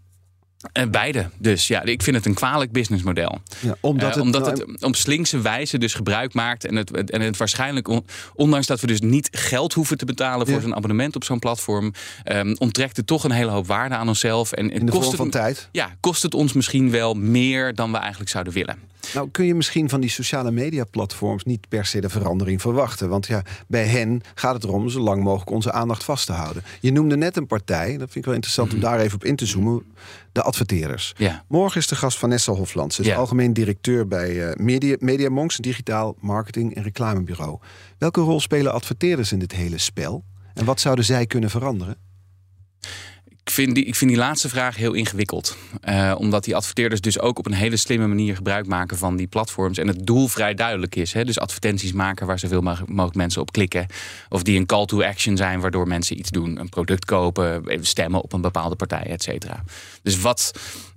Uh, beide. Dus ja, ik vind het een kwalijk businessmodel. Ja, omdat het, uh, omdat nou, het op slinkse wijze dus gebruik maakt. En het, en het waarschijnlijk, on, ondanks dat we dus niet geld hoeven te betalen voor ja. zo'n abonnement op zo'n platform, um, onttrekt het toch een hele hoop waarde aan onszelf. En, In de kost vorm van het, tijd? Ja, kost het ons misschien wel meer dan we eigenlijk zouden willen. Nou, kun je misschien van die sociale media platforms niet per se de verandering verwachten. Want ja, bij hen gaat het erom zo lang mogelijk onze aandacht vast te houden. Je noemde net een partij, dat vind ik wel interessant om daar even op in te zoomen. De adverteerders. Ja. Morgen is de gast Vanessa Hofland. Ze is ja. algemeen directeur bij uh, Media, Media Monks, een digitaal marketing- en reclamebureau. Welke rol spelen adverteerders in dit hele spel? En wat zouden zij kunnen veranderen? Ik vind, die, ik vind die laatste vraag heel ingewikkeld. Uh, omdat die adverteerders dus ook op een hele slimme manier gebruik maken van die platforms. En het doel vrij duidelijk is. Hè? Dus advertenties maken waar zoveel mogelijk mensen op klikken. Of die een call to action zijn waardoor mensen iets doen. Een product kopen, stemmen op een bepaalde partij, et cetera. Dus wat,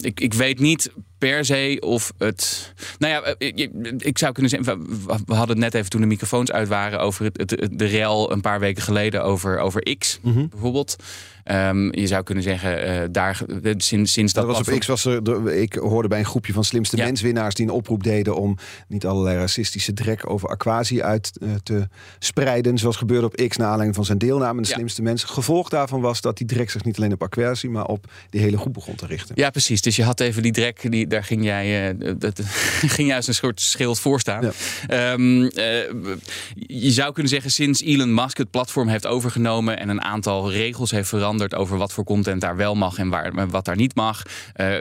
ik, ik weet niet per se of het. Nou ja, eh, ik zou kunnen zeggen. we- hadden het net even toen de microfoons uit waren over het, de rel een paar weken geleden over, over X Mhm. bijvoorbeeld. Ehm, je zou kunnen zeggen, eh, daar sinds, sinds dat. Dat was op X was er, ik hoorde bij een groepje van slimste Ja. menswinnaars die een oproep deden om niet allerlei racistische drek over Aquasi uit eh, te spreiden, zoals gebeurde op X na aanleiding van zijn deelname de Ja. slimste mensen. Gevolg daarvan was dat die drek zich niet alleen op Aquasi, maar op die hele groep begon te richten. Ja, precies. Dus je had even die drek, die, daar ging jij, eh, dat, ging als een soort schild voor staan. Ja. Ehm, eh, je zou kunnen zeggen, sinds Elon Musk het platform heeft overgenomen en een aantal regels heeft veranderd over wat voor content daar wel mag en waar, wat daar niet mag, eh,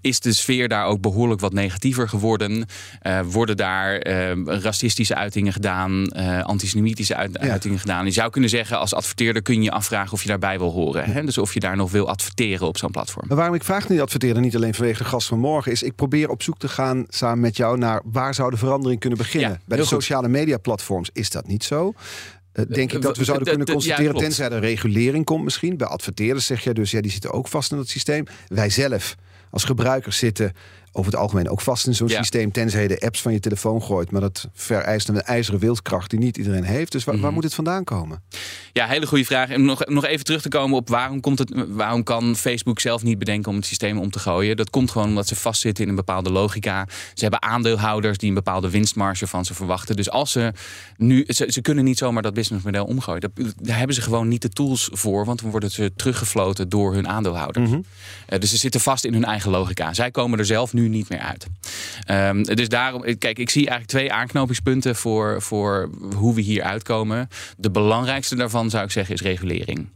is de sfeer daar ook behoorlijk wat negatiever geworden. Worden daar racistische uitingen gedaan, antisemitische uit- Ja. uitingen gedaan. Je zou kunnen zeggen, als adverteerder kun je je afvragen of je daarbij wil horen. Hè? Dus of je daar nog wil adverteren op zo'n platform. Maar waarom ik vraag niet adverteren, niet alleen vanwege de gast van morgen, is ik probeer op zoek te gaan samen met jou naar waar zou de verandering kunnen beginnen. Ja, Bij de sociale media platforms is dat niet zo. Eh, denk ik dat we w- zouden kunnen ja, constateren, tenzij er regulering komt misschien. Bij adverteerders zeg je dus, ja, die zitten ook vast in dat systeem. Wij zelf als gebruikers zitten over het algemeen ook vast in zo'n Ja. systeem, tenzij je de apps van je telefoon gooit. Maar dat vereist een ijzeren wildkracht die niet iedereen heeft. Dus waar, waar Mhm. moet het vandaan komen? Ja, hele goede vraag. En nog, nog even terug te komen op waarom, komt het, waarom kan Facebook zelf niet bedenken om het systeem om te gooien. Dat komt gewoon omdat ze vastzitten in een bepaalde logica. Ze hebben aandeelhouders die een bepaalde winstmarge van ze verwachten. Dus als ze nu, ze, ze kunnen niet zomaar dat businessmodel omgooien. Dat, daar hebben ze gewoon niet de tools voor, want dan worden ze teruggefloten door hun aandeelhouders. Eh, dus ze zitten vast in hun eigen logica. Zij komen er zelf nu niet meer uit. Ehm, dus daarom, kijk, ik zie eigenlijk twee aanknopingspunten voor, voor hoe we hier uitkomen. De belangrijkste daarvan zou ik zeggen is regulering.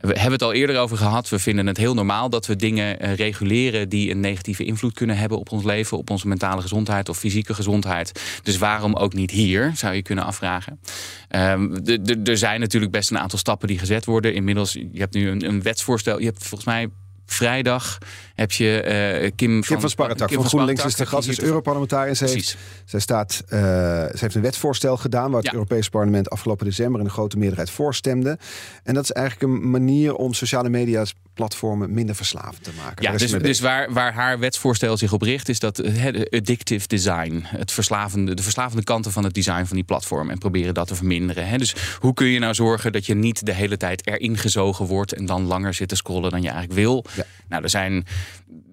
We hebben het al eerder over gehad. We vinden het heel normaal dat we dingen eh, reguleren die een negatieve invloed kunnen hebben op ons leven, op onze mentale gezondheid of fysieke gezondheid. Dus waarom ook niet hier, zou je kunnen afvragen. Ehm, er zijn natuurlijk best een aantal stappen die gezet worden. Inmiddels, je hebt nu een, een wetsvoorstel. Je hebt volgens mij vrijdag heb je eh, Kim, Kim van Sparretak Kim van GroenLinks is de gast, die is Europarlementariër. Zij, heeft, zij, staat, zij heeft een wetsvoorstel gedaan waar het Ja. Europese parlement afgelopen december in een grote meerderheid voorstemde. En dat is eigenlijk een manier om sociale media's platformen minder verslavend te maken. Ja, dus, dus waar, waar haar wetsvoorstel zich op richt, is dat eh, addictive design, het verslavende, de verslavende kanten van het design van die platform en proberen dat te verminderen. Hè? Dus hoe kun je nou zorgen dat je niet de hele tijd erin gezogen wordt en dan langer zit te scrollen dan je eigenlijk wil? Ja. Nou, er zijn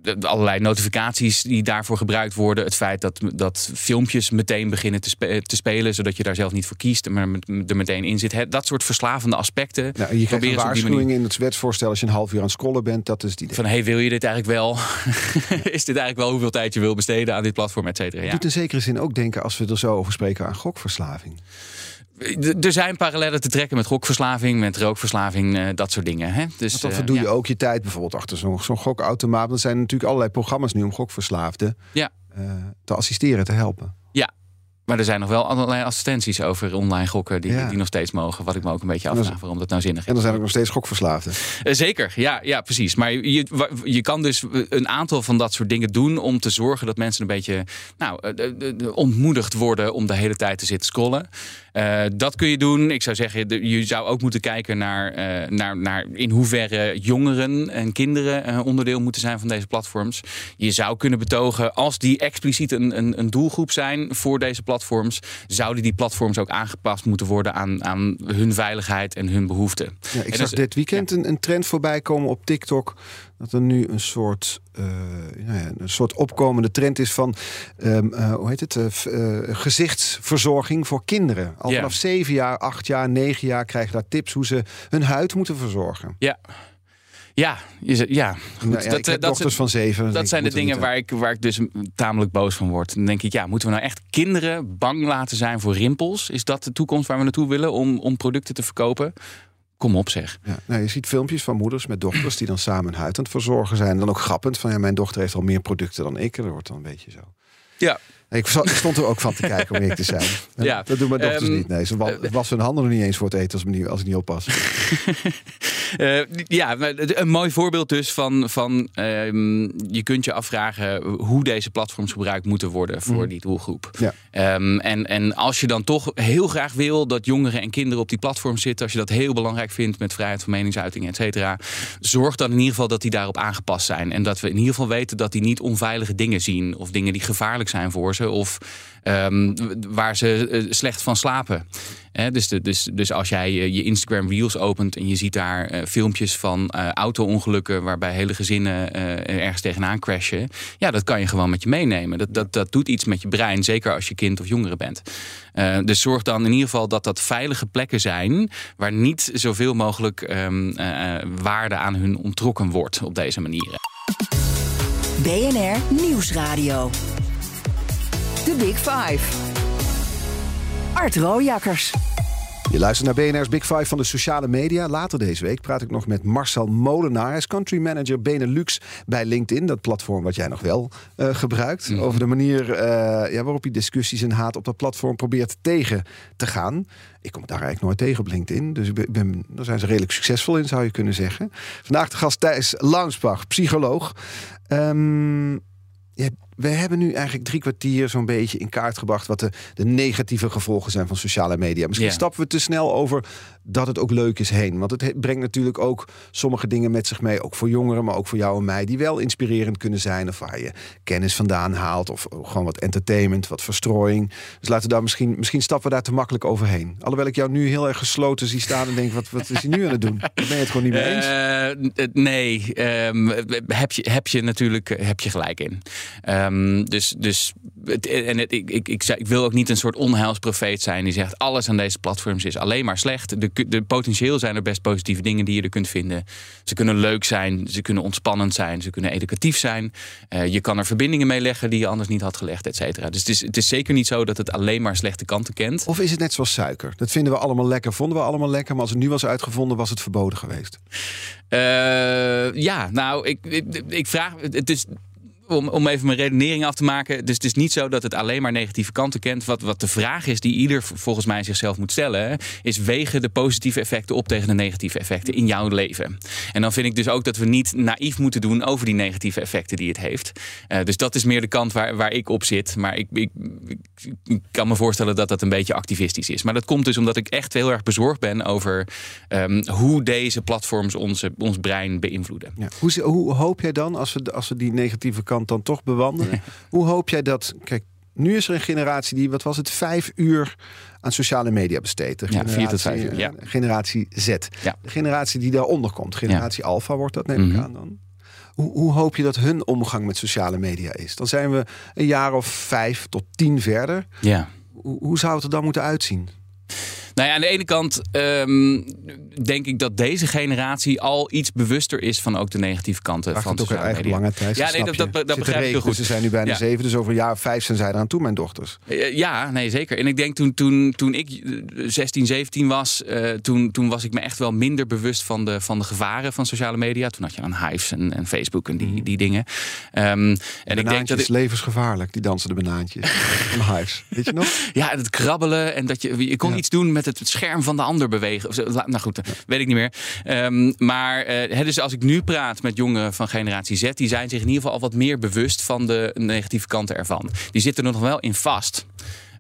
de- allerlei notificaties die daarvoor gebruikt worden. Het feit dat, dat filmpjes meteen beginnen te, spe- te spelen, zodat je daar zelf niet voor kiest, maar er meteen in zit. Dat soort verslavende aspecten. Nou, je krijgt een die waarschuwing in het wetsvoorstel als je een half uur aan het scrollen bent. Dat is het idee. van hey, wil je dit eigenlijk wel? is dit eigenlijk wel hoeveel tijd je wil besteden aan dit platform, et cetera? Ja. doet in zekere zin ook denken als we er zo over spreken aan gokverslaving. D- Er zijn parallellen te trekken met gokverslaving, met rookverslaving, eh, dat soort dingen. Hè? Dus, dan eh, verdoe je ja. ook je tijd bijvoorbeeld achter zo'n zo'n gokautomaat. Er zijn natuurlijk allerlei programma's nu om gokverslaafden Ja. eh, te assisteren, te helpen. Maar er zijn nog wel allerlei assistenties over online gokken die, Ja. die nog steeds mogen. Wat ik me ook een beetje dan- afvraag waarom dat nou zinnig is. En er zijn ook nog steeds gokverslaafden. Eh, Zeker, ja, ja, precies. Maar je, je kan dus een aantal van dat soort dingen doen om te zorgen dat mensen een beetje nou, eh, ontmoedigd worden om de hele tijd te zitten scrollen. Eh, dat kun je doen. Ik zou zeggen, je zou ook moeten kijken naar, eh, naar, naar in hoeverre jongeren en kinderen eh, onderdeel moeten zijn van deze platforms. Je zou kunnen betogen, als die expliciet een, een, een doelgroep zijn voor deze platforms, zouden die platforms ook aangepast moeten worden aan, aan hun veiligheid en hun behoeften. Ja, ik zag dus- dit weekend een, een trend voorbij komen op TikTok. Dat er nu een soort, eh, nou ja, een soort opkomende trend is van ehm, eh, hoe heet het? eh, gezichtsverzorging voor kinderen. Al vanaf zeven jaar, acht jaar, negen jaar krijgen daar tips hoe ze hun huid moeten verzorgen. Ja. Ja, je ja. Goed, Nou ja, dat, ik eh, heb dat, dochters van zeven. dus dat ik zijn de dingen niet waar ik, waar ik dus tamelijk boos van word. Dan denk ik, ja, moeten we nou echt kinderen bang laten zijn voor rimpels? Is dat de toekomst waar we naartoe willen om, om producten te verkopen? Kom op zeg. Ja, nou, je ziet filmpjes van moeders met dochters die dan samen huid aan het verzorgen zijn. En dan ook grappend van ja, mijn dochter heeft al meer producten dan ik. Dat wordt dan een beetje zo. Ja. Ik stond er ook van te kijken om eerlijk te zijn. Ja, Dat doen mijn dochters ehm, niet. Nee, ze wa- was hun handen niet eens voor het eten als, ik niet- als ik niet oppas. Eh, ja, een mooi voorbeeld dus van, van ehm, je kunt je afvragen hoe deze platforms gebruikt moeten worden voor die doelgroep. Ja. Ehm, en, en als je dan toch heel graag wil dat jongeren en kinderen op die platform zitten, als je dat heel belangrijk vindt met vrijheid van meningsuiting, et cetera, zorg dan in ieder geval dat die daarop aangepast zijn. En dat we in ieder geval weten dat die niet onveilige dingen zien of dingen die gevaarlijk zijn voor ze of ehm, waar ze eh, slecht van slapen. Dus, de, dus, dus als jij eh, je Instagram Reels opent en je ziet daar filmpjes van eh, auto-ongelukken waarbij hele gezinnen eh, ergens tegenaan crashen, ja, dat kan je gewoon met je meenemen. Dat, dat, dat doet iets met je brein, zeker als je kind of jongere bent. Eh, dus zorg dan in ieder geval dat dat veilige plekken zijn waar niet zoveel mogelijk ehm, eh, eh, waarde aan hun onttrokken wordt op deze manieren. BNR Nieuwsradio. The Big Five. Art Rojakkers. Je luistert naar BNR's Big Five van de sociale media. Later deze week praat ik nog met Marcel Molenaar. Hij is country manager Benelux bij LinkedIn. Dat platform wat jij nog wel eh, gebruikt. Over de manier eh, ja, waarop je discussies en haat op dat platform probeert tegen te gaan. Ik kom daar eigenlijk nooit tegen op LinkedIn. Dus ik ben, daar zijn ze redelijk succesvol in, zou je kunnen zeggen. Vandaag de gast Thijs Launsbach, psycholoog. Ja, we hebben nu eigenlijk drie kwartier zo'n beetje in kaart gebracht wat de, de negatieve gevolgen zijn van sociale media. Misschien stappen we te snel over dat het ook leuk is heen. Want het he- brengt natuurlijk ook sommige dingen met zich mee. Ook voor jongeren, maar ook voor jou en mij. Die wel inspirerend kunnen zijn. Of waar je kennis vandaan haalt. Of gewoon wat entertainment, wat verstrooiing. Dus laten we daar misschien, misschien stappen we daar te makkelijk overheen. Alhoewel ik jou nu heel erg gesloten zie staan en denk, wat, wat is hij nu aan het doen? Ben je het gewoon niet mee eens? Eh, n- nee, ehm, heb, je, heb je natuurlijk eh, heb je gelijk in. Ehm, dus dus het, en het, ik, ik, ik, ik wil ook niet een soort onheilsprofeet zijn die zegt alles aan deze platforms is alleen maar slecht. De, de potentieel zijn er best positieve dingen die je er kunt vinden. Ze kunnen leuk zijn, ze kunnen ontspannend zijn, ze kunnen educatief zijn. Eh, je kan er verbindingen mee leggen die je anders niet had gelegd, et cetera. Dus het is, het is zeker niet zo dat het alleen maar slechte kanten kent. Of is het net zoals suiker? Dat vinden we allemaal lekker, vonden we allemaal lekker. Maar als het nu was uitgevonden, was het verboden geweest. Eh, ja, nou, ik, ik, ik vraag. Het is. Om, om even mijn redenering af te maken. Dus het is niet zo dat het alleen maar negatieve kanten kent. Wat, wat de vraag is die ieder volgens mij zichzelf moet stellen. Is wegen de positieve effecten op tegen de negatieve effecten in jouw leven. En dan vind ik dus ook dat we niet naïef moeten doen over die negatieve effecten die het heeft. Eh, dus dat is meer de kant waar, waar ik op zit. Maar ik, ik, kan me voorstellen dat dat een beetje activistisch is. Maar dat komt dus omdat ik echt heel erg bezorgd ben over ehm, hoe deze platforms onze, ons brein beïnvloeden. Ja. Hoe, hoe hoop jij dan, als we, als we die negatieve kant dan toch bewandelen, hoe hoop jij dat. Kijk, nu is er een generatie die, wat was het, vijf uur aan sociale media besteedt. Ja, vier tot vijf uur, ja. eh, Generatie Z. Ja. De generatie die daaronder komt. Generatie Alpha wordt dat, neem ik Mhm. aan dan. Hoe, hoe hoop je dat hun omgang met sociale media is? Dan zijn we een jaar of vijf tot tien verder. Ja. Hoe, hoe zou het er dan moeten uitzien? Nou ja, aan de ene kant ehm, denk ik dat deze generatie al iets bewuster is van ook de negatieve kanten van het ook uit sociale eigen Ja, nee, dat, dat, begrijp ik heel goed. Ze zijn nu bijna Ja. zeven, dus over een jaar of vijf zijn zij eraan toe, mijn dochters. Eh, Ja, nee, zeker. En ik denk toen, toen, toen ik eh, 16, 17 was, eh, toen, toen was ik me echt wel minder bewust van de, van de gevaren van sociale media. Toen had je dan Hives en, en Facebook en die, die dingen. Ehm, en ik denk dat ik, levensgevaarlijk, die dansende banaantjes. Van Hives. Weet je nog? Ja, en het krabbelen en dat je, je kon Ja. iets doen met het scherm van de ander bewegen. Of Nou goed, weet ik niet meer. Ehm, maar eh, hè, dus als ik nu praat met jongeren van generatie Z, die zijn zich in ieder geval al wat meer bewust van de negatieve kanten ervan. Die zitten er nog wel in vast.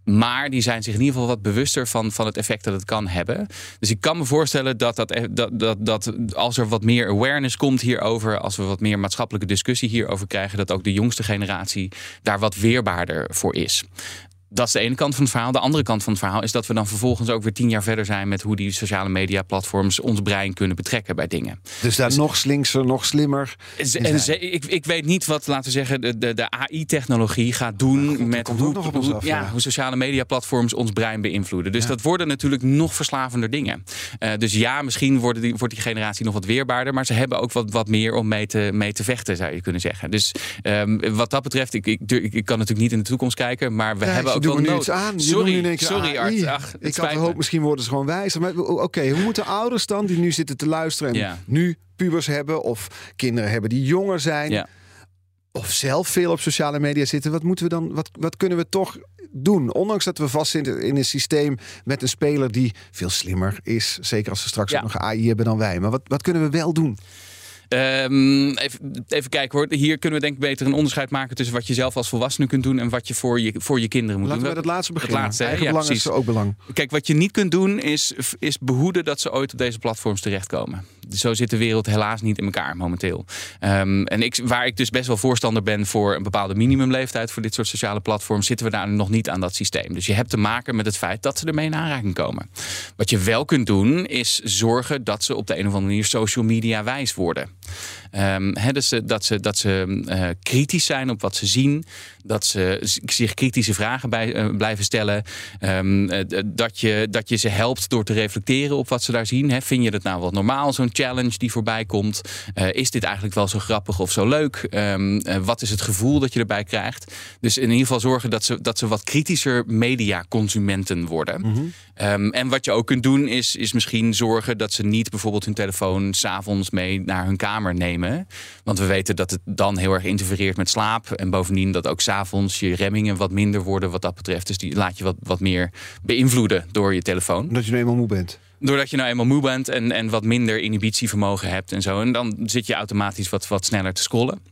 Maar die zijn zich in ieder geval wat bewuster van, van het effect dat het kan hebben. Dus ik kan me voorstellen dat, dat, dat, dat, dat als er wat meer awareness komt hierover, als we wat meer maatschappelijke discussie hierover krijgen, dat ook de jongste generatie daar wat weerbaarder voor is. Dat is de ene kant van het verhaal. De andere kant van het verhaal is dat we dan vervolgens ook weer tien jaar verder zijn met hoe die sociale media platforms ons brein kunnen betrekken bij dingen. Dus daar nog slinkser, nog slimmer. En ik, ik weet niet wat, laten we zeggen, de, de, de AI-technologie gaat doen met ook hoe, af, ja, hoe sociale media-platforms ons brein beïnvloeden. Dus dat worden natuurlijk nog verslavender dingen. Eh, dus ja, misschien worden die, wordt die generatie nog wat weerbaarder, maar ze hebben ook wat, wat meer om mee te, mee te vechten, zou je kunnen zeggen. Dus ehm, wat dat betreft, ik, ik, ik, ik kan natuurlijk niet in de toekomst kijken, maar we hebben je ook wel me nu nood. iets aan. Je Sorry, nu sorry. Art. Ach, ik had gehoopt, misschien worden ze gewoon wijzer. Maar oké, hoe moeten ouders dan, die nu zitten te luisteren en Ja. nu pubers hebben of kinderen hebben die jonger zijn, Ja. of zelf veel op sociale media zitten, wat moeten we dan, wat, wat kunnen we toch doen? Ondanks dat we vastzitten in een systeem met een speler die veel slimmer is. Zeker als ze straks Ja. ook nog AI hebben dan wij. Maar wat, wat kunnen we wel doen? Ehm, even, even kijken hoor. Hier kunnen we denk ik beter een onderscheid maken tussen wat je zelf als volwassene kunt doen en wat je voor je, voor je kinderen moet Laten we doen. het laatste beginnen. laatste, hè? Eigen Ja, belang precies. is ook belang. Kijk, wat je niet kunt doen is, is behoeden dat ze ooit op deze platforms terechtkomen. Zo zit de wereld helaas niet in elkaar momenteel. Ehm, en ik, waar ik dus best wel voorstander ben voor een bepaalde minimumleeftijd voor dit soort sociale platforms, zitten we daar nog niet aan dat systeem. Dus je hebt te maken met het feit dat ze ermee in aanraking komen. Wat je wel kunt doen, is zorgen dat ze op de een of andere manier social media wijs worden. Ehm, hè, dus, eh, dat ze, dat ze eh, kritisch zijn op wat ze zien. Dat ze zich kritische vragen bij, eh, blijven stellen. Ehm, eh, dat, je, dat je ze helpt door te reflecteren op wat ze daar zien. Hè. Vind je het nou wel normaal, zo'n challenge die voorbij komt? Is dit eigenlijk wel zo grappig of zo leuk? Ehm, eh, wat is het gevoel dat je erbij krijgt? Dus in ieder geval zorgen dat ze, dat ze wat kritischer mediaconsumenten worden. Ehm, en wat je ook kunt doen is, is misschien zorgen dat ze niet bijvoorbeeld hun telefoon s'avonds mee naar hun kamer nemen. Want we weten dat het dan heel erg interfereert met slaap. En bovendien dat ook s'avonds je remmingen wat minder worden wat dat betreft. Dus die laat je wat, wat meer beïnvloeden door je telefoon. Omdat je nu eenmaal moe bent. Doordat je nou eenmaal moe bent en, en wat minder inhibitievermogen hebt en zo. En dan zit je automatisch wat, wat sneller te scrollen.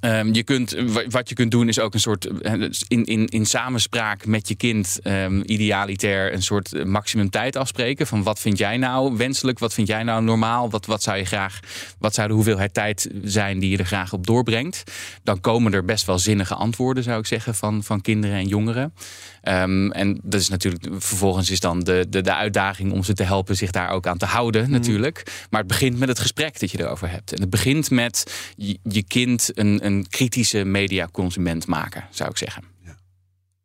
Ehm, je kunt, wa- wat je kunt doen is ook een soort eh, in, in, in samenspraak met je kind ehm, idealitair een soort eh, maximum tijd afspreken. Van wat vind jij nou wenselijk? Wat vind jij nou normaal? Wat, wat zou je graag, wat zou de hoeveelheid tijd zijn die je er graag op doorbrengt? Dan komen er best wel zinnige antwoorden, zou ik zeggen, van, van kinderen en jongeren. Ehm, en dat is natuurlijk, vervolgens is dan de, de, de uitdaging om ze te helpen zich daar ook aan te houden, natuurlijk. Maar het begint met het gesprek dat je erover hebt. En het begint met je, je kind een, een kritische mediaconsument maken, zou ik zeggen.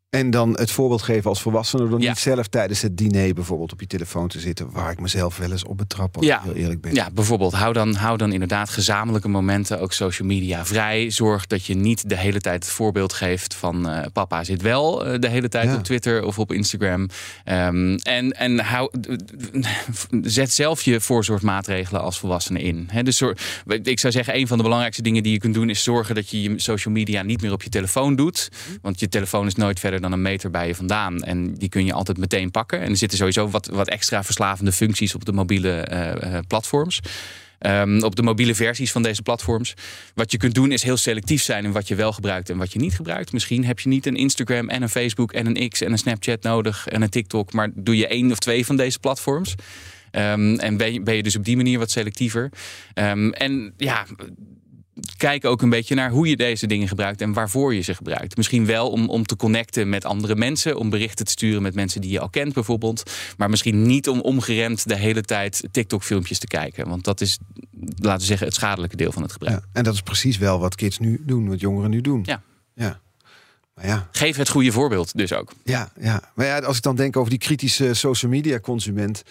En dan het voorbeeld geven als volwassene door Ja. niet zelf tijdens het diner bijvoorbeeld op je telefoon te zitten. Waar ik mezelf wel eens op betrap, als Ja. ik heel eerlijk ben. Ja, bijvoorbeeld, hou dan, hou dan inderdaad gezamenlijke momenten, ook social media vrij. Zorg dat je niet de hele tijd het voorbeeld geeft van eh, papa zit wel eh, de hele tijd Ja. op Twitter of op Instagram. Ehm, en en hou, zet zelf je voorzorgsmaatregelen als volwassene in. Dus ik zou zeggen, een van de belangrijkste dingen die je kunt doen is zorgen dat je je social media niet meer op je telefoon doet. Want je telefoon is nooit verder dan een meter bij je vandaan. En die kun je altijd meteen pakken. En er zitten sowieso wat, wat extra verslavende functies op de mobiele eh, eh, platforms. Ehm, op de mobiele versies van deze platforms. Wat je kunt doen is heel selectief zijn in wat je wel gebruikt en wat je niet gebruikt. Misschien heb je niet een Instagram en een Facebook en een X en een Snapchat nodig en een TikTok. Maar doe je één of twee van deze platforms. Ehm, en ben je, dus op die manier wat selectiever. Ehm, en ja, kijk ook een beetje naar hoe je deze dingen gebruikt en waarvoor je ze gebruikt. Misschien wel om, om te connecten met andere mensen, om berichten te sturen met mensen die je al kent bijvoorbeeld. Maar misschien niet om omgeremd de hele tijd TikTok-filmpjes te kijken. Want dat is, laten we zeggen, het schadelijke deel van het gebruik. Ja, En dat is precies wel wat kids nu doen, wat jongeren nu doen. Ja. ja. Maar ja, Geef het goede voorbeeld dus ook. ja, ja. Maar ja, als ik dan denk over die kritische social media consument.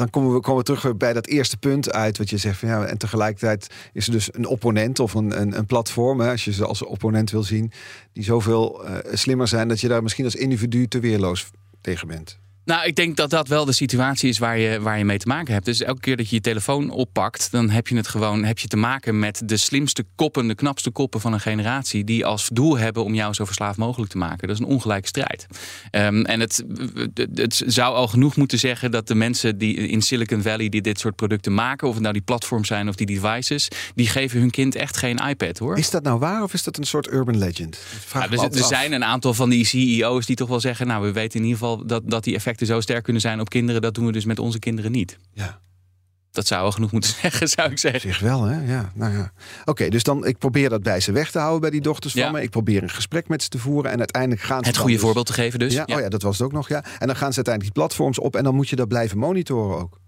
Dan komen we, komen we terug bij dat eerste punt uit wat je zegt. Van, ja, en tegelijkertijd is er dus een opponent of een, een, platform, hè, als je ze als opponent wil zien, die zoveel eh, slimmer zijn dat je daar misschien als individu te weerloos tegen bent. Nou, ik denk dat dat wel de situatie is waar je, waar je mee te maken hebt. Dus elke keer dat je je telefoon oppakt, dan heb je het gewoon heb je te maken met de slimste koppen, de knapste koppen van een generatie. die als doel hebben om jou zo verslaafd mogelijk te maken. Dat is een ongelijke strijd. Ehm, en het, het zou al genoeg moeten zeggen dat de mensen die in Silicon Valley die dit soort producten maken, of het nou die platforms zijn of die devices, die geven hun kind echt geen iPad hoor. Is dat nou waar of is dat een soort urban legend? Vraag Ja, dus, er af. zijn een aantal van die CEO's die toch wel zeggen: Nou, we weten in ieder geval dat, dat die effecten zo sterk kunnen zijn op kinderen. Dat doen we dus met onze kinderen niet. Ja. Dat zou wel genoeg moeten zeggen, zou ik zeggen. Zich wel, hè? Ja, nou ja. Oké, dus dan ik probeer dat bij ze weg te houden bij die dochters van Ja. me. Ik probeer een gesprek met ze te voeren en uiteindelijk gaan ze Het goede dus- voorbeeld te geven dus. Ja, Oh ja, dat was het ook nog. Ja. En dan gaan ze uiteindelijk die platforms op en dan moet je dat blijven monitoren ook.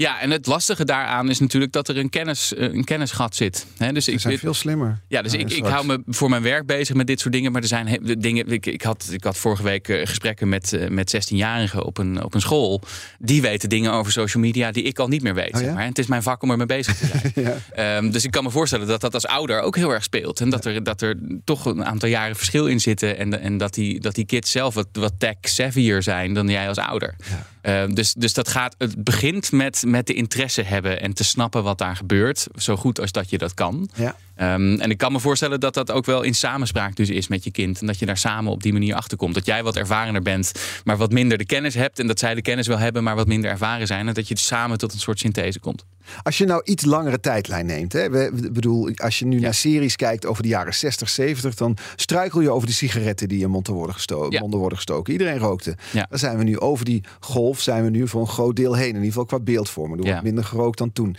Ja, en het lastige daaraan is natuurlijk dat er een, kennis, eh, een kennisgat zit. Dus Ze ik, zijn dit- veel slimmer. Ja, dus Nou, ik, ik hou me voor mijn werk bezig met dit soort dingen. Maar er zijn he- de dingen. Ik, ik, had, ik had vorige week eh, gesprekken met, eh, met 16-jarigen op een, op een school. Die weten dingen over social media die ik al niet meer weet. Oh ja? zeg maar. En het is mijn vak om ermee bezig te zijn. Ja. Ehm, dus ik kan me voorstellen dat dat als ouder ook heel erg speelt. En dat er, dat er toch een aantal jaren verschil in zitten. En, en dat, die, dat die kids zelf wat, wat tech-savvier zijn dan jij als ouder. Ehm, dus, dus dat gaat, het begint met, met de interesse hebben en te snappen wat daar gebeurt. Zo goed als dat je dat kan. Ja. Ehm, en ik kan me voorstellen dat dat ook wel in samenspraak dus is met je kind. En dat je daar samen op die manier achter komt. Dat jij wat ervarener bent, maar wat minder de kennis hebt. En dat zij de kennis wel hebben, maar wat minder ervaren zijn. En dat je samen tot een soort synthese komt. Als je nou iets langere tijdlijn neemt, hè, we, bedoel, als je nu naar series kijkt over de jaren 60, 70, dan struikel je over de sigaretten die in monden worden gestoken. Monden worden gestoken. Iedereen rookte. Ja. Dan zijn we nu over die golf, zijn we nu voor een groot deel heen. In ieder geval qua beeldvorming. Er wordt minder gerookt dan toen.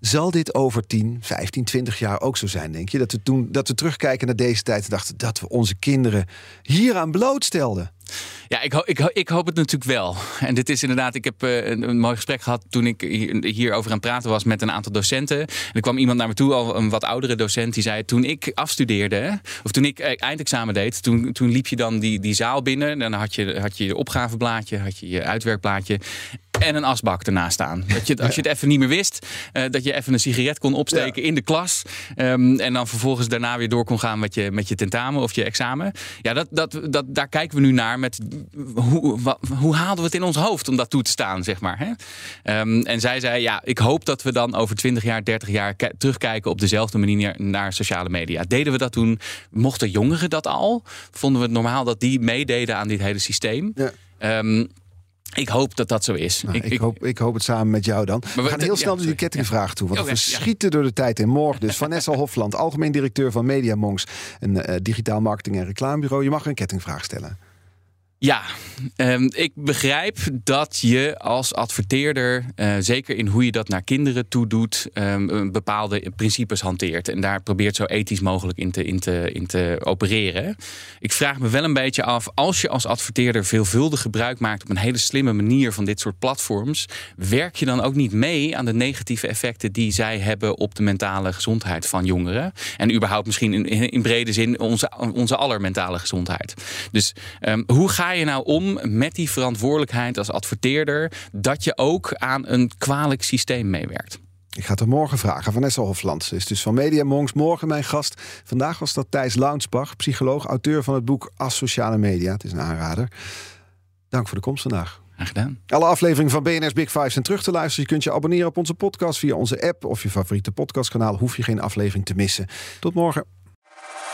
Zal dit over 10, 15, 20 jaar ook zo zijn, denk je? Dat we toen dat we terugkijken naar deze tijd en dachten dat we onze kinderen hieraan blootstelden? Ja, ik, ik, ik, hoop het natuurlijk wel. En dit is inderdaad, ik heb uh, een, mooi gesprek gehad toen ik hier, hierover aan het praten was met een aantal docenten. En er kwam iemand naar me toe, al een wat oudere docent, die zei: Toen ik afstudeerde, of toen ik eh, eindexamen deed, toen, toen liep je dan die, die zaal binnen. En dan had je, had je je opgaveblaadje, had je je uitwerkblaadje en een asbak ernaast staan. Dat je, als je het even niet meer wist, uh, dat je even een sigaret kon opsteken in de klas. Um, en dan vervolgens daarna weer door kon gaan met je, met je tentamen of je examen. Ja, dat, dat, dat, daar kijken we nu naar met hoe, wat, hoe haalden we het in ons hoofd om dat toe te staan, zeg maar. Hè? Um, en zij zei, ja, ik hoop dat we dan over 20 jaar, 30 jaar terugkijken op dezelfde manier naar sociale media. Deden we dat toen? Mochten jongeren dat al? Vonden we het normaal dat die meededen aan dit hele systeem? Ja. Um, ik hoop dat dat zo is. Nou, ik, ik, hoop, ik hoop het samen met jou dan. we, gaan heel snel naar die kettingvraag toe. Want we schieten door de tijd in morgen. Dus Vanessa Hofland, algemeen directeur van Media Monks. Een uh, digitaal marketing- en reclamebureau. Je mag een kettingvraag stellen. Ja, um, ik begrijp dat je als adverteerder, uh, zeker in hoe je dat naar kinderen toe doet, um, bepaalde principes hanteert. En daar probeert zo ethisch mogelijk in te, in, te, in te opereren. Ik vraag me wel een beetje af, als je als adverteerder veelvuldig gebruik maakt op een hele slimme manier van dit soort platforms, werk je dan ook niet mee aan de negatieve effecten die zij hebben op de mentale gezondheid van jongeren? En überhaupt misschien in, in brede zin onze, onze aller mentale gezondheid. Dus um, hoe ga je nou om met die verantwoordelijkheid als adverteerder dat je ook aan een kwalijk systeem meewerkt? Ik ga het er morgen vragen. Vanessa Hofland Ze is dus van Media Monks. Morgen mijn gast. Vandaag was dat Thijs Launsbach, psycholoog, auteur van het boek Asociale Media. Het is een aanrader. Dank voor de komst vandaag. Gedaan. Alle afleveringen van BNS Big Five zijn terug te luisteren. Je kunt je abonneren op onze podcast via onze app of je favoriete podcastkanaal. Hoef je geen aflevering te missen. Tot morgen.